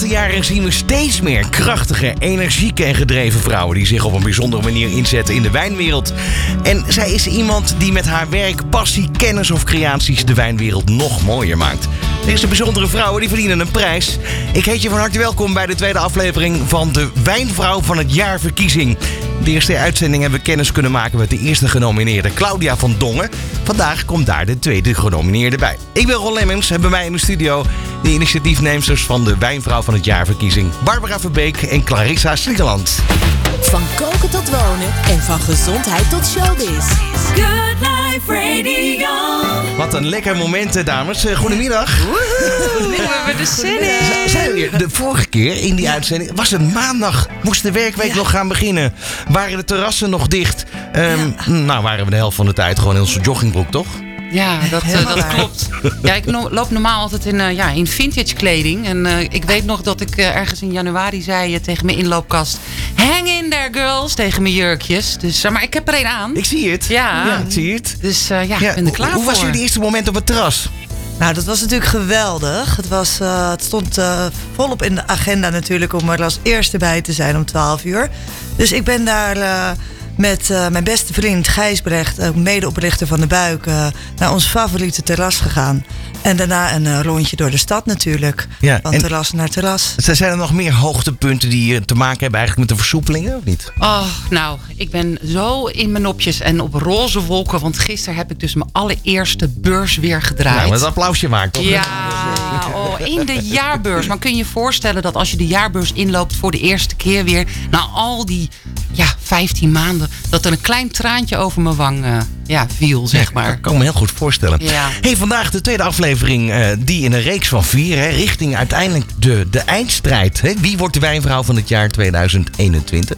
laatste jaren zien we steeds meer krachtige, energieke en gedreven vrouwen die zich op een bijzondere manier inzetten in de wijnwereld. En zij is iemand die met haar werk, passie, kennis of creaties de wijnwereld nog mooier maakt. Deze bijzondere vrouwen die verdienen een prijs. Ik heet je van harte welkom bij de tweede aflevering van de Wijnvrouw van het Jaar verkiezing. De eerste uitzending hebben we kennis kunnen maken met de eerste genomineerde Claudia van Dongen. Vandaag komt daar de tweede genomineerde bij. Ik ben Ron Lemmens en bij mij in de studio de initiatiefneemsters van de Wijnvrouw van het Jaar verkiezing. Barbara Verbeek en Clarissa Sliegeland. Van koken tot wonen en van gezondheid tot showbiz. Radio. Wat een lekker moment, dames. Eh, Goedemiddag. We hebben er zin in. Zijn we. De vorige keer in die uitzending was het maandag. Moest de werkweek nog gaan beginnen. Waren de terrassen nog dicht? Ehm, Nou, waren we de helft van de tijd gewoon in onze joggingbroek, toch? Ja, dat, eh, dat klopt. Ja, ik no- loop normaal altijd in, eh, ja, in vintage kleding. En eh, ik weet nog dat ik eh, ergens in januari zei tegen mijn inloopkast... Hang in there, girls, tegen mijn jurkjes. Dus, maar ik heb er een aan. Ik zie het. Ja. ik zie het. Dus eh, ja, Ja, ik ben er klaar hoe voor. was jullie eerste moment op het terras? Nou, dat was natuurlijk geweldig. Het, was, eh, het stond eh, volop in de agenda natuurlijk om er als eerste bij te zijn om 12 uur. Dus ik ben daar eh, met eh, mijn beste vriend Gijs Brecht, ook medeoprichter van de Buik, eh, naar ons favoriete terras gegaan. En daarna een eh, rondje door de stad natuurlijk. Ja, van en- terras naar terras. Zijn er nog meer hoogtepunten die eh, te maken hebben eigenlijk met de versoepelingen, of niet? Oh, nou, ik ben zo in mijn nopjes en op roze wolken. Want gisteren heb ik dus mijn allereerste beurs weer gedraaid. Nou, dat applausje maakt, toch? Ja, oh, in de jaarbeurs. Maar kun je je voorstellen dat als je de jaarbeurs inloopt voor de eerste keer weer, na al die ja, 15 maanden, dat er een klein traantje over mijn wang eh, ja, viel, zeg maar. Dat kan ik me heel goed voorstellen. Ja. Hey, vandaag de tweede aflevering eh, die in een reeks van vier, hè, richting uiteindelijk de, de eindstrijd. Hè. Wie wordt de wijnvrouw van het jaar 2021?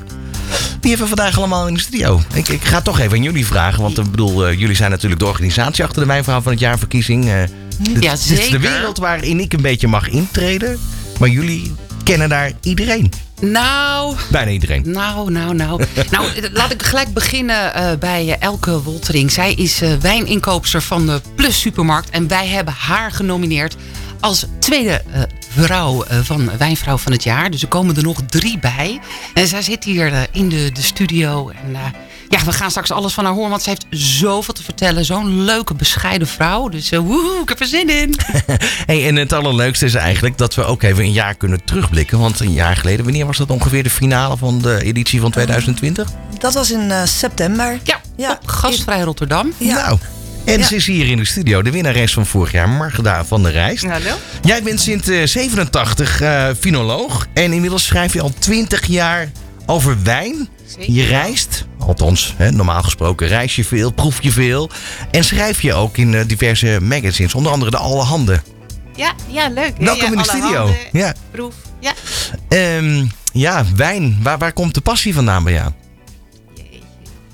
Die hebben we vandaag allemaal in de studio. Ik, ik ga toch even aan jullie vragen, want ik bedoel, eh, jullie zijn natuurlijk de organisatie achter de wijnvrouw van het jaar verkiezing. Dit- Ja, Dit is de zeker. wereld waarin ik een beetje mag intreden, maar jullie kennen daar iedereen. Nou, Bijna iedereen. Nou, nou, nou. nou, laat ik gelijk beginnen eh, bij eh, Elke Woltering. Zij is eh, wijninkoopster van de Plus Supermarkt. En wij hebben haar genomineerd als tweede vrouw van Wijnvrouw van het jaar. Dus er komen er nog drie bij. En zij zit hier in de, de studio. En ja, we gaan straks alles van haar horen. Want ze heeft zoveel te vertellen. Zo'n leuke, bescheiden vrouw. Dus eh, woehoe, ik heb er zin in. Hey, en het allerleukste is eigenlijk dat we ook even een jaar kunnen terugblikken. Want een jaar geleden, wanneer was dat ongeveer de finale van de editie van 2020? Dat was in eh, september. Ja, Ja, op Gastvrij Rotterdam. Ja. Nou, en Ja. ze is hier in de studio, de winnares van vorig jaar, Margda van der Rijst. Hallo. Jij bent sinds eh, 87 eh finoloog en inmiddels schrijf je al 20 jaar over wijn. Zeker. Je reist, althans, hè, normaal gesproken reis je veel, proef je veel. En schrijf je ook in eh, diverse magazines, onder andere de Alle Handen. Ja, ja, leuk. Welkom ja, in de studio. handen, Ja. Proef. Ja. Ehm, ja, wijn. Waar, waar komt de passie vandaan bij jou?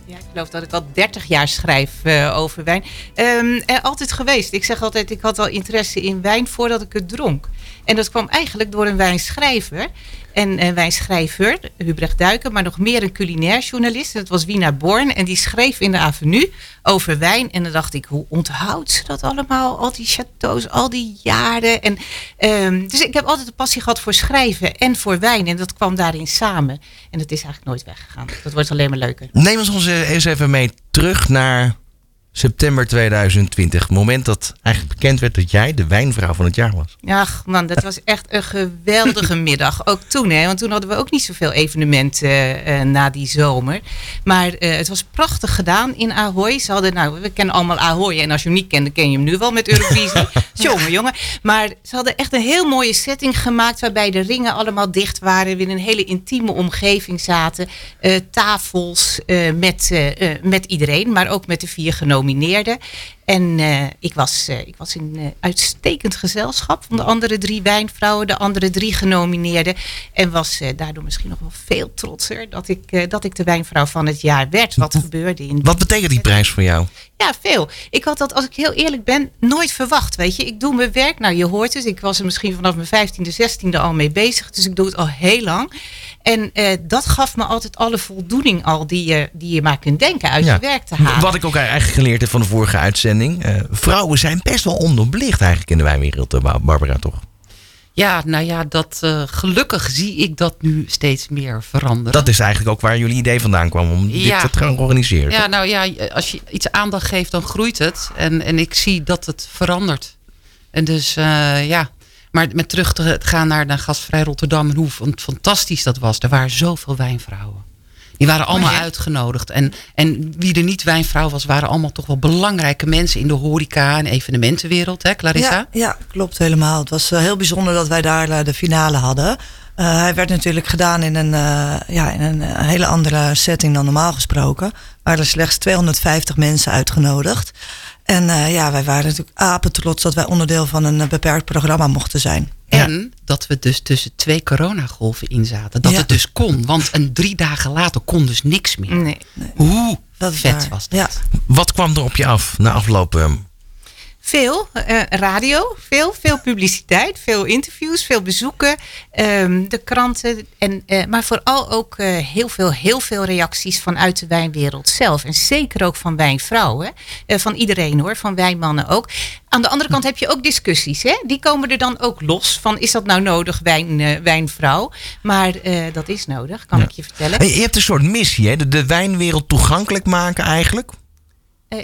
ja, ik geloof dat ik al 30 jaar schrijf eh, over wijn. Ehm, eh, altijd geweest. Ik zeg altijd, ik had al interesse in wijn voordat ik het dronk. En dat kwam eigenlijk door een wijnschrijver. En een wijnschrijver, Hubrecht Duiken, maar nog meer een culinair journalist. Dat was Wina Born. En die schreef in de Avenue over wijn. En dan dacht ik, hoe onthoudt ze dat allemaal? Al die chateaus, al die jaren. En, ehm, dus ik heb altijd een passie gehad voor schrijven en voor wijn. En dat kwam daarin samen. En dat is eigenlijk nooit weggegaan. Dat wordt alleen maar leuker. Neem ons ons eh, eens even mee terug naar september 2020. Het moment dat eigenlijk bekend werd dat jij de wijnvrouw van het jaar was. Ach man, dat was echt een geweldige middag. Ook toen, hè, want toen hadden we ook niet zoveel evenementen eh, eh, na die zomer. Maar eh, het was prachtig gedaan in Ahoy. Ze hadden, nou, we kennen allemaal Ahoy. En als je hem niet kent, dan ken je hem nu wel met Eurovisie. jongen, jongen. Maar ze hadden echt een heel mooie setting gemaakt. Waarbij de ringen allemaal dicht waren. We in een hele intieme omgeving zaten. Eh, tafels met, met iedereen, maar ook met de vier genomineerden. En eh, ik, was, eh, ik was in eh, uitstekend gezelschap van de andere drie wijnvrouwen, de andere drie genomineerden. En was daardoor misschien nog wel veel trotser dat ik, dat ik de wijnvrouw van het jaar werd. Wat gebeurde in Wat betekent die prijs voor jou? ja, veel. Ik had dat, als ik heel eerlijk ben, nooit verwacht. Weet je, ik doe mijn werk. Nou, je hoort het. Ik was er misschien vanaf mijn vijftiende, zestiende al mee bezig. Dus ik doe het al heel lang. En eh, dat gaf me altijd alle voldoening al die je, die je maar kunt denken uit Ja. je werk te halen. Wat ik ook eigenlijk geleerd heb van de vorige uitzending. eh, vrouwen zijn best wel onderbelicht eigenlijk in de wijnwereld, eh, Barbara, toch? Ja, nou ja, dat, eh, gelukkig zie ik dat nu steeds meer veranderen. Dat is eigenlijk ook waar jullie idee vandaan kwam om Ja. dit te gaan organiseren. Ja, nou ja, als je iets aandacht geeft, dan groeit het. En, en ik zie dat het verandert. En dus eh, ja, maar met terug te gaan naar, naar Gastvrij Rotterdam en hoe fan- fantastisch dat was. Er waren zoveel wijnvrouwen. Die waren allemaal uitgenodigd. En, en wie er niet wijnvrouw was, waren allemaal toch wel belangrijke mensen in de horeca en evenementenwereld, hè, Clarissa? Ja, ja, klopt helemaal. Het was eh, heel bijzonder dat wij daar eh, de finale hadden. Eh, hij werd natuurlijk gedaan in een, ja, in een hele andere setting dan normaal gesproken. Er waren slechts 250 mensen uitgenodigd. En eh, ja, wij waren natuurlijk apetrots dat wij onderdeel van een eh, beperkt programma mochten zijn. En dat we dus tussen twee coronagolven in zaten. Dat Ja. het dus kon. Want een drie dagen later kon dus niks meer. Nee. Hoe Dat is vet waar. was dat? Ja. Wat kwam er op je af na afloop? Veel eh, radio, veel, veel publiciteit, veel interviews, veel bezoeken, ehm, de kranten. En, eh, maar vooral ook eh, heel, veel, heel veel reacties vanuit de wijnwereld zelf. En zeker ook van wijnvrouwen. Van iedereen hoor, van wijnmannen ook. Aan de andere kant heb je ook discussies. Hè? Die komen er dan ook los. Van is dat nou nodig, wijn, wijnvrouw? Maar dat is nodig, kan Ja. ik je vertellen. hey, je hebt een soort missie, hè? De, de wijnwereld toegankelijk maken eigenlijk.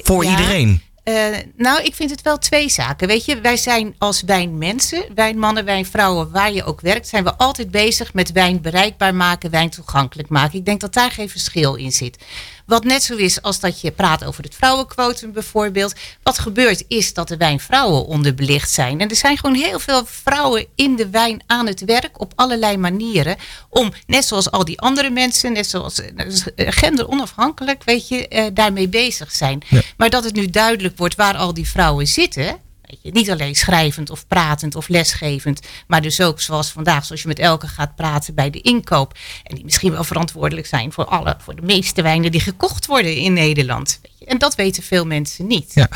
Voor ja. iedereen. Eh, nou, ik vind het wel twee zaken. Weet je, wij zijn als wijnmensen, wijnmannen, wijnvrouwen, waar je ook werkt, zijn we altijd bezig met wijn bereikbaar maken, wijn toegankelijk maken. Ik denk dat daar geen verschil in zit. Wat net zo is als dat je praat over het vrouwenquotum bijvoorbeeld. Wat gebeurt is dat de wijnvrouwen onderbelicht zijn. En er zijn gewoon heel veel vrouwen in de wijn aan het werk op allerlei manieren. Om, net zoals al die andere mensen, net zoals eh, gender onafhankelijk, weet je, eh, daarmee bezig zijn. Ja. Maar dat het nu duidelijk wordt waar al die vrouwen zitten. Weet je, niet alleen schrijvend of pratend of lesgevend. Maar dus ook zoals vandaag, zoals je met Elke gaat praten bij de inkoop. En die misschien wel verantwoordelijk zijn voor, alle, voor de meeste wijnen die gekocht worden in Nederland. Weet je. En dat weten veel mensen niet. Ja.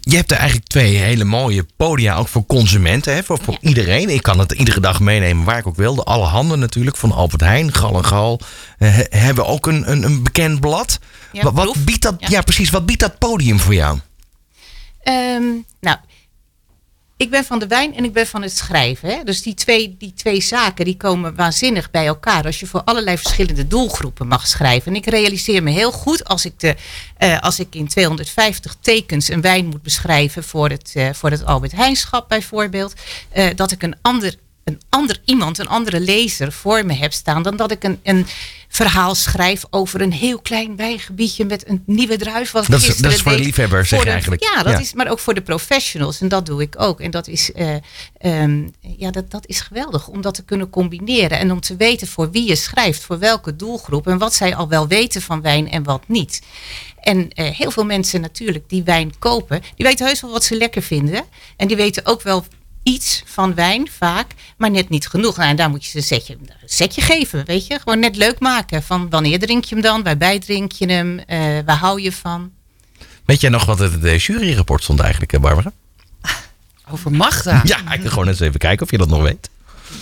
Je hebt er eigenlijk twee hele mooie podia, ook voor consumenten, hè? voor, voor Ja. iedereen. Ik kan het iedere dag meenemen waar ik ook wil. De Alle Handen natuurlijk, van Albert Heijn, Gal en Gal. eh, he- hebben ook een, een, een bekend blad. Ja, wat, biedt dat, ja. Ja. precies, wat biedt dat podium voor jou? Ehm, nou, ik ben van de wijn en ik ben van het schrijven. Hè? Dus die twee, die twee zaken die komen waanzinnig bij elkaar. Als je voor allerlei verschillende doelgroepen mag schrijven. En ik realiseer me heel goed als ik, de, eh, als ik in 250 tekens een wijn moet beschrijven voor het, eh, voor het Albert Heijnschap bijvoorbeeld. eh, dat ik een ander, een ander iemand, een andere lezer voor me heb staan. Dan dat ik een, een verhaal schrijf over een heel klein wijngebiedje met een nieuwe druif. Wat Dat is- dat is voor de liefhebber, zeg je eigenlijk. Ja, dat Ja. is maar ook voor de professionals. En dat doe ik ook. En dat is, eh, ehm, ja, dat, dat is geweldig om dat te kunnen combineren. En om te weten voor wie je schrijft, voor welke doelgroep. En wat zij al wel weten van wijn en wat niet. En eh, heel veel mensen natuurlijk die wijn kopen, die weten heus wel wat ze lekker vinden. En die weten ook wel iets van wijn, vaak, maar net niet genoeg. Nou, en daar moet je ze een setje, een setje geven, weet je. Gewoon net leuk maken. Van wanneer drink je hem dan? Waarbij drink je hem? Eh, waar hou je van? Weet jij nog wat het juryrapport stond eigenlijk, eh, Barbara? Over Magda. Ja, ik wil gewoon eens even kijken of je dat nog weet.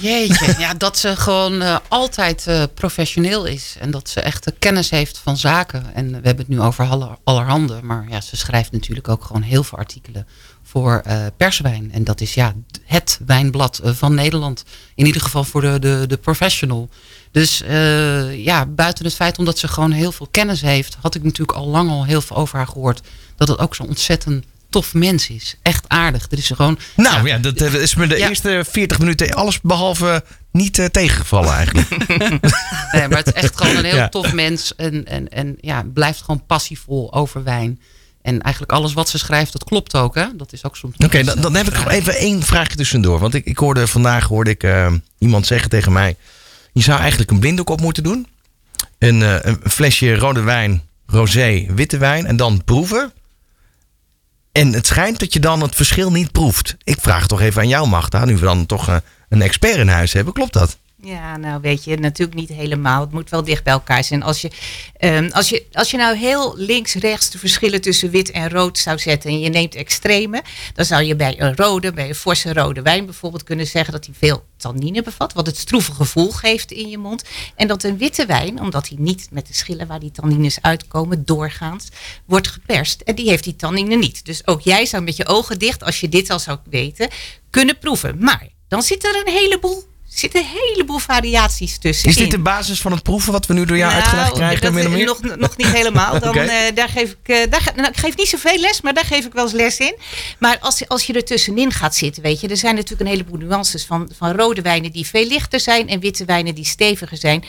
Jeetje, ja, dat ze gewoon eh, altijd eh, professioneel is. En dat ze echt de kennis heeft van zaken. En we hebben het nu over aller- allerhande. Maar ja, ze schrijft natuurlijk ook gewoon heel veel artikelen voor eh, perswijn. En dat is ja, het wijnblad eh, van Nederland. In ieder geval voor de, de, de professional. Dus eh, ja, buiten het feit omdat ze gewoon heel veel kennis heeft... had ik natuurlijk al lang al heel veel over haar gehoord. Dat het ook zo'n ontzettend tof mens is. Echt aardig. Er is gewoon... Nou ja, dat is me de Ja. eerste 40 minuten alles behalve niet tegengevallen eigenlijk. Nee, maar het is echt gewoon een heel Ja. tof mens. En, en, en ja, blijft gewoon passievol over wijn. En eigenlijk alles wat ze schrijft, dat klopt ook. Hè? Dat is ook soms. Oké, dan, dan heb ik nog even één vraagje tussendoor. Want ik, ik hoorde vandaag hoorde ik, eh, iemand zeggen tegen mij... je zou eigenlijk een blinddoek op moeten doen. Een, eh, een flesje rode wijn, rosé, witte wijn... en dan proeven. En het schijnt dat je dan het verschil niet proeft. Ik vraag toch even aan jou, Magda. Nu we dan toch eh, een expert in huis hebben. Klopt dat? Ja, nou weet je, natuurlijk niet helemaal. Het moet wel dicht bij elkaar zijn. Als je, ehm, als je, als je nou heel links-rechts de verschillen tussen wit en rood zou zetten en je neemt extreme, dan zou je bij een rode, bij een forse rode wijn bijvoorbeeld kunnen zeggen dat hij veel tannine bevat, wat het stroeve gevoel geeft in je mond. En dat een witte wijn, omdat hij niet met de schillen waar die tannines uitkomen doorgaans, wordt geperst. En die heeft die tannine niet. Dus ook jij zou met je ogen dicht, als je dit al zou weten, kunnen proeven. Maar dan zitten er een heleboel, zitten een heleboel variaties tussen. Is dit de basis van het proeven wat we nu door jou Nou, uitgelegd krijgen? dat meer? nog, nog niet helemaal. Dan, eh, daar geef ik, eh, daar, ga- nou, ik geef niet zoveel les, maar daar geef ik wel eens les in. Maar als, als je er tussenin gaat zitten, weet je, er zijn natuurlijk een heleboel nuances van, van rode wijnen die veel lichter zijn en witte wijnen die steviger zijn.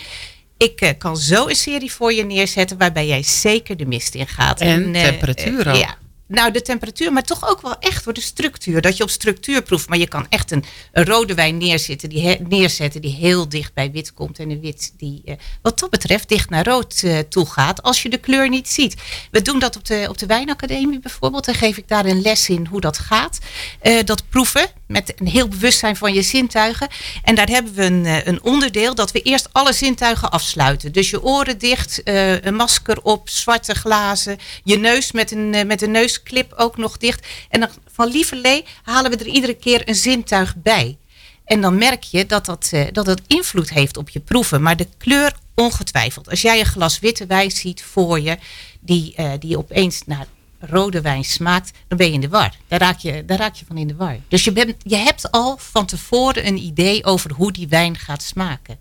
Ik eh, kan zo een serie voor je neerzetten waarbij jij zeker de mist in gaat. En eh, temperatuur eh, ook. ja. Nou, de temperatuur, maar toch ook wel echt voor de structuur. Dat je op structuur proeft. Maar je kan echt een, rode wijn neerzetten die, neerzetten die heel dicht bij wit komt. En een wit die, eh, wat dat betreft, dicht naar rood eh, toe gaat. Als je de kleur niet ziet. We doen dat op de, op de Wijnacademie bijvoorbeeld. Dan geef ik daar een les in hoe dat gaat. Eh, dat proeven met een heel bewustzijn van je zintuigen. En daar hebben we een, een onderdeel dat we eerst alle zintuigen afsluiten. Dus je oren dicht, een masker op, zwarte glazen. Je neus met een, met een neusklip ook nog dicht. En dan van lieverlee halen we er iedere keer een zintuig bij. En dan merk je dat dat, eh, dat het invloed heeft op je proeven. Maar de kleur ongetwijfeld. Als jij een glas witte wijn ziet voor je, die, eh, die opeens naar rode wijn smaakt, dan ben je in de war. Daar raak je, daar raak je van in de war. Dus je, bent, je hebt al van tevoren een idee over hoe die wijn gaat smaken.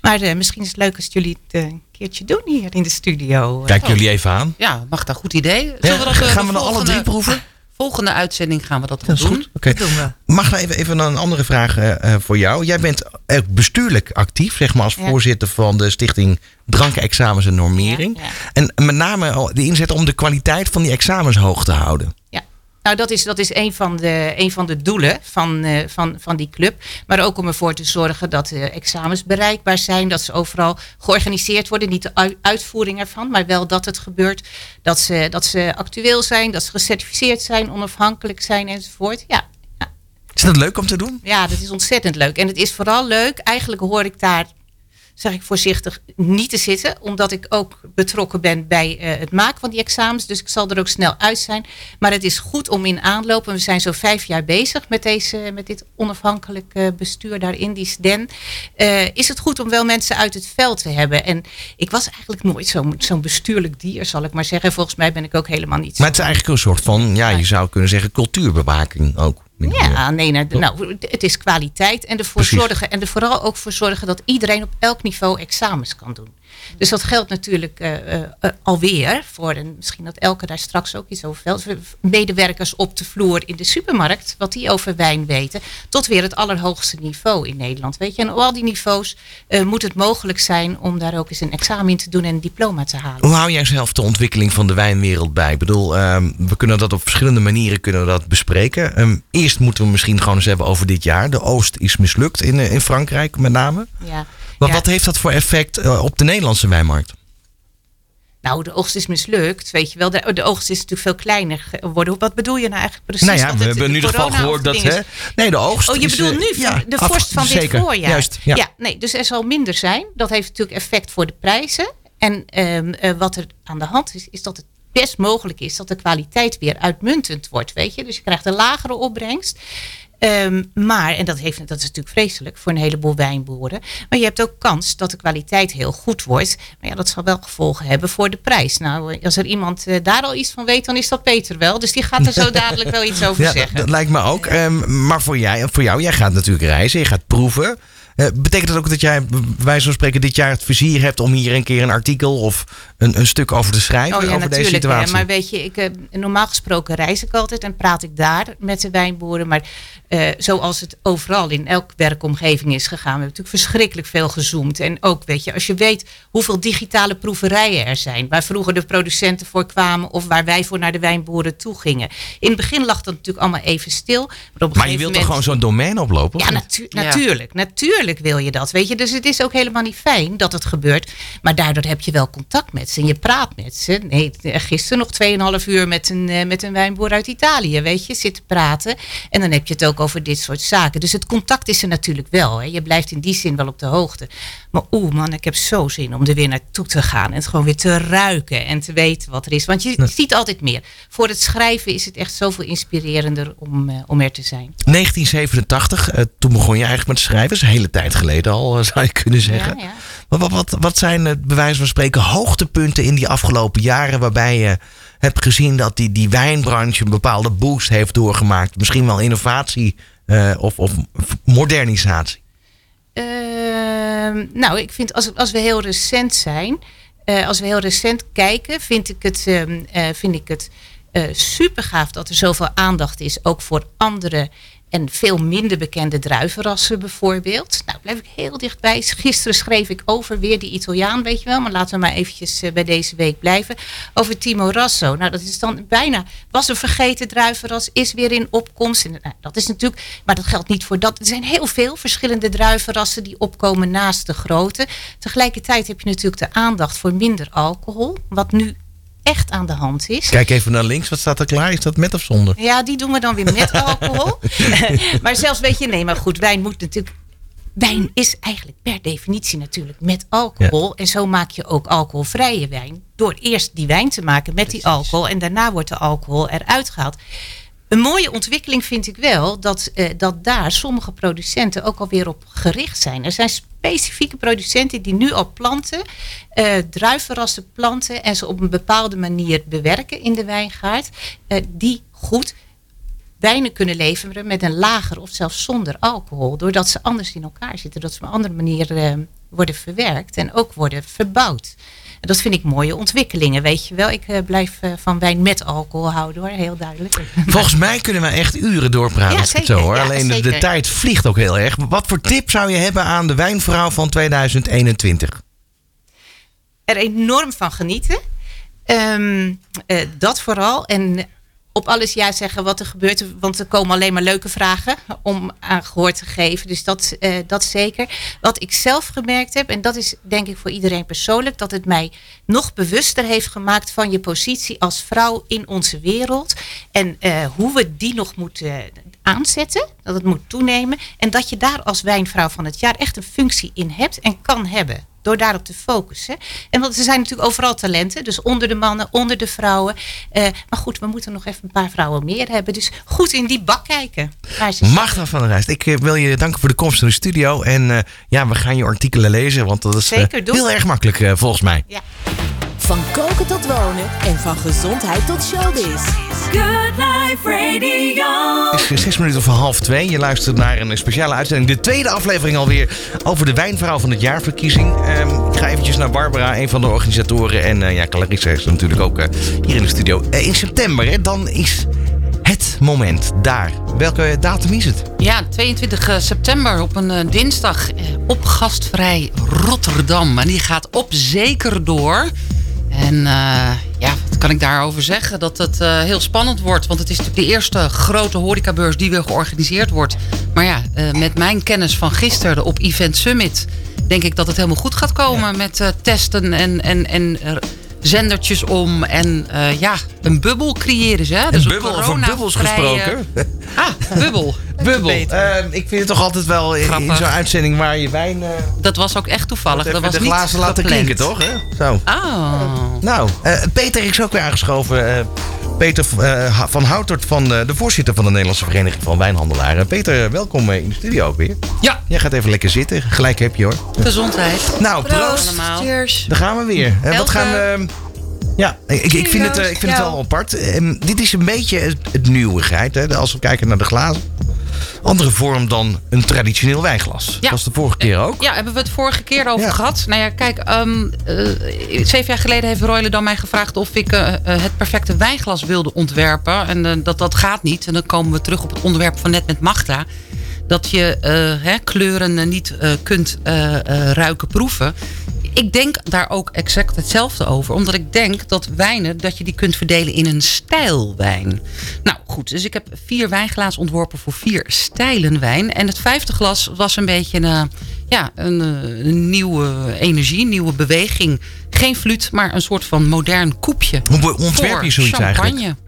Maar eh, misschien is het leuk als jullie het eh, een keertje doen hier in de studio. Eh, Kijk jullie even aan. Ja, mag dat goed idee? Zullen Ja, we dat, eh, gaan we dan alle volgende- drie proeven? Volgende uitzending gaan we dat, Dat is doen. goed. Oké. Dat doen we. Mag nou even, even een andere vraag voor jou? Jij bent ook bestuurlijk actief, zeg maar, als Ja. voorzitter van de stichting Drankexamens en Normering. Ja, ja. En met name de inzet om de kwaliteit van die examens hoog te houden. Nou, dat is, dat is een, van de, een van de doelen van, eh, van, van die club. Maar ook om ervoor te zorgen dat de examens bereikbaar zijn. Dat ze overal georganiseerd worden. Niet de ui- uitvoering ervan, maar wel dat het gebeurt. Dat ze, dat ze actueel zijn, dat ze gecertificeerd zijn, onafhankelijk zijn enzovoort. Ja. Is dat leuk om te doen? Ja, dat is ontzettend leuk. En het is vooral leuk. Eigenlijk hoor ik daar, zeg ik voorzichtig, niet te zitten. Omdat ik ook betrokken ben bij eh, het maken van die examens. Dus ik zal er ook snel uit zijn. Maar het is goed om in aanloop. En we zijn zo vijf jaar bezig met, deze, met dit onafhankelijk eh, bestuur daar in die SDEN. Eh, is het goed om wel mensen uit het veld te hebben. En ik was eigenlijk nooit zo'n zo'n bestuurlijk dier, zal ik maar zeggen. Volgens mij ben ik ook helemaal niet Maar het is eigenlijk een soort van, ja, je zou kunnen zeggen, cultuurbewaking ook. Ja, nee, nou, nou, het is kwaliteit en ervoor Precies. zorgen. En er vooral ook voor zorgen dat iedereen op elk niveau examens kan doen. Dus dat geldt natuurlijk eh, eh, alweer voor, en misschien dat Elke daar straks ook iets over vertelt, medewerkers op de vloer in de supermarkt, wat die over wijn weten, tot weer het allerhoogste niveau in Nederland. Weet je, en op al die niveaus moet het mogelijk zijn om daar ook eens een examen in te doen en een diploma te halen. Hoe hou jij zelf de ontwikkeling van de wijnwereld bij? Ik bedoel, ehm, we kunnen dat op verschillende manieren kunnen we dat bespreken. Ehm, eerst moeten we misschien gewoon eens hebben over dit jaar. De Oost is mislukt in, in Frankrijk met name. Ja. Maar Ja. wat heeft dat voor effect eh, op de Nederlandse wijnmarkt? Nou, de oogst is mislukt, weet je wel. De, de oogst is natuurlijk veel kleiner geworden. Wat bedoel je nou eigenlijk precies? nou ja, we het- hebben in de ieder geval gehoord dat... Hè, nee, de oogst Oh, je is, bedoelt eh, nu ja, de vorst van dit voorjaar? Juist, ja. nee, dus er zal minder zijn. Dat heeft natuurlijk effect voor de prijzen. En ehm, eh, wat er aan de hand is, is dat het best mogelijk is dat de kwaliteit weer uitmuntend wordt, weet je. Dus je krijgt een lagere opbrengst. Ehm, maar, en dat, heeft, dat is natuurlijk vreselijk voor een heleboel wijnboeren. Maar je hebt ook kans dat de kwaliteit heel goed wordt. Maar ja, dat zal wel gevolgen hebben voor de prijs. Nou, als er iemand eh, daar al iets van weet, dan is dat Peter wel. Dus die gaat er zo dadelijk wel iets over Ja, dat, zeggen. dat lijkt me ook. Ehm, maar voor, jij, voor jou, jij gaat natuurlijk reizen, je gaat proeven. Eh, betekent dat ook dat jij, wijze van spreken, dit jaar het vizier hebt om hier een keer een artikel of een, een stuk over te schrijven? Oh ja, over deze natuurlijk. hè. situatie? Maar weet je, ik, eh, normaal gesproken reis ik altijd en praat ik daar met de wijnboeren. Maar eh, zoals het overal in elk werkomgeving is gegaan. We hebben natuurlijk verschrikkelijk veel gezoomd. En ook, weet je, als je weet hoeveel digitale proeverijen er zijn. Waar vroeger de producenten voor kwamen of waar wij voor naar de wijnboeren toe gingen. In het begin lag dat natuurlijk allemaal even stil. Maar, op een Maar je wilt toch moment- gewoon zo'n domein oplopen? ja, natu- Ja. natuurlijk. Natuurlijk wil je dat. Weet je? Dus het is ook helemaal niet fijn dat het gebeurt. Maar daardoor heb je wel contact met ze. En je praat met ze. Nee, gisteren nog 2,5 uur met een, eh, met een wijnboer uit Italië. Weet je, zitten praten. En dan heb je het ook over dit soort zaken. Dus het contact is er natuurlijk wel. Hè. Je blijft in die zin wel op de hoogte. Maar oeh man, ik heb zo zin om er weer naartoe te gaan. En het gewoon weer te ruiken en te weten wat er is. Want je ziet altijd meer. Voor het schrijven is het echt zoveel inspirerender om, eh, om er te zijn. 1987, eh, toen begon je eigenlijk met schrijven. Dat is een hele tijd geleden al, eh, zou je kunnen zeggen. Ja, ja. Wat, wat, wat, wat zijn, bij wijze van spreken, hoogtepunten in die afgelopen jaren... waarbij je hebt gezien dat die, die wijnbranche een bepaalde boost heeft doorgemaakt? Misschien wel innovatie eh, of, of modernisatie? Ehm, nou, ik vind als, als we heel recent zijn, eh, als we heel recent kijken, vind ik het, ehm, eh, vind ik het super gaaf dat er zoveel aandacht is, ook voor andere en veel minder bekende druivenrassen bijvoorbeeld. Nou, blijf ik heel dichtbij. Gisteren schreef ik over weer die Italiaan, weet je wel. Maar laten we maar eventjes eh, bij deze week blijven. Over Timo Rasso. Nou, dat is dan bijna, was een vergeten druivenras, is weer in opkomst. Nou, dat is natuurlijk, maar dat geldt niet voor dat. Er zijn heel veel verschillende druivenrassen die opkomen naast de grote. Tegelijkertijd heb je natuurlijk de aandacht voor minder alcohol. Wat nu echt aan de hand is. Kijk even naar links, wat staat er klaar? Is dat met of zonder? Ja, die doen we dan weer met alcohol. maar zelfs weet je, nee, maar goed, wijn moet natuurlijk. Wijn is eigenlijk per definitie natuurlijk met alcohol. En zo maak je ook alcoholvrije wijn. Door eerst die wijn te maken met die alcohol. En daarna wordt de alcohol eruit gehaald. Een mooie ontwikkeling vind ik wel dat, uh, dat daar sommige producenten ook alweer op gericht zijn. Er zijn specifieke producenten die nu al planten, uh, druivenrassen planten en ze op een bepaalde manier bewerken in de wijngaard, uh, die goed wijnen kunnen leveren met een lager of zelfs zonder alcohol, doordat ze anders in elkaar zitten, dat ze op een andere manier worden verwerkt en ook worden verbouwd dat vind ik mooie ontwikkelingen, weet je wel. Ik uh, blijf uh, van wijn met alcohol houden hoor, heel duidelijk. Volgens mij kunnen we echt uren doorpraten. Ja, zeker, zo, hoor. Ja, Alleen de, de, tijd vliegt ook heel erg. Wat voor tip zou je hebben aan de wijnvrouw van 2021? Er enorm van genieten. Um, uh, dat vooral. En op alles ja zeggen wat er gebeurt. Want er komen alleen maar leuke vragen om aan gehoor te geven. Dus dat, uh, dat zeker. Wat ik zelf gemerkt heb, en dat is denk ik voor iedereen persoonlijk, dat het mij nog bewuster heeft gemaakt van je positie als vrouw in onze wereld. En uh, hoe we die nog moeten aanzetten. Dat het moet toenemen. En dat je daar als wijnvrouw van het jaar echt een functie in hebt en kan hebben door daarop te focussen. En want er zijn natuurlijk overal talenten. Dus onder de mannen, onder de vrouwen. Uh, maar goed, we moeten nog even een paar vrouwen meer hebben. Dus goed in die bak kijken. Magda van der Rijst, ik eh, wil je danken voor de komst in de studio. En uh, ja, we gaan je artikelen lezen. Want dat is heel erg makkelijk volgens mij. Ja. Van koken tot wonen en van gezondheid tot showbiz. Good Life Radio. Het is zes minuten voor half twee. Je luistert naar een speciale uitzending. De tweede aflevering alweer over de wijnvrouw van het jaarverkiezing. Um, ik ga eventjes naar Barbara, een van de organisatoren. En uh, ja, Clarissa is natuurlijk ook uh, hier in de studio. Uh, in september, hè, dan is het moment daar. Welke datum is het? Ja, 22 september op een dinsdag op gastvrij Rotterdam. En die gaat op zeker door. En uh, ja, wat kan ik daarover zeggen? Dat het uh, heel spannend wordt. Want het is natuurlijk de eerste grote horecabeurs die weer georganiseerd wordt. Maar ja, uh, met mijn kennis van gisteren op Event Summit... denk ik dat het helemaal goed gaat komen ja. met testen en, en, en zendertjes om. En uh, ja, een bubbel creëren ze. Hè? Dus een bubbel, van bubbels gesproken. ah, bubbel. bubbel. Uh, ik vind het toch altijd wel in, in zo'n uitzending waar je wijn... Uh, dat was ook echt toevallig. Dat was de glazen laten klinken, toch? Hè? Zo. Oh. nou, Peter is ook weer aangeschoven. Peter van Houtert, van de voorzitter van de Nederlandse Vereniging van Wijnhandelaren. Peter, welkom in de studio ook weer. Ja. Jij gaat even lekker zitten. Gelijk heb je hoor. Gezondheid. Nou, proost. Allemaal. Cheers. Daar gaan we weer. Wat gaan we... Ja, ik, ik vind het, ik vind het wel apart. Um, dit is een beetje het, het nieuwigheid, hè, als we kijken naar de glazen. Andere vorm dan een traditioneel wijnglas. Ja. Dat was de vorige keer ook. Ja, hebben we het vorige keer over ja. gehad. Nou ja, kijk, um, uh, zeven jaar geleden heeft Royle dan mij gevraagd of ik uh, het perfecte wijnglas wilde ontwerpen. En uh, dat, dat gaat niet. En dan komen we terug op het onderwerp van net met Magda. Dat je hè, kleuren niet kunt ruiken, proeven ik denk daar ook exact hetzelfde over. Omdat ik denk dat wijnen, dat je die kunt verdelen in een stijlwijn. Nou goed, dus ik heb vier wijnglazen ontworpen voor vier stijlen wijn. En het vijfde glas was een beetje een, ja, een, een nieuwe energie, een nieuwe beweging. Geen fluit, maar een soort van modern koepje. Hoe ontwerp je zoiets champagne. eigenlijk?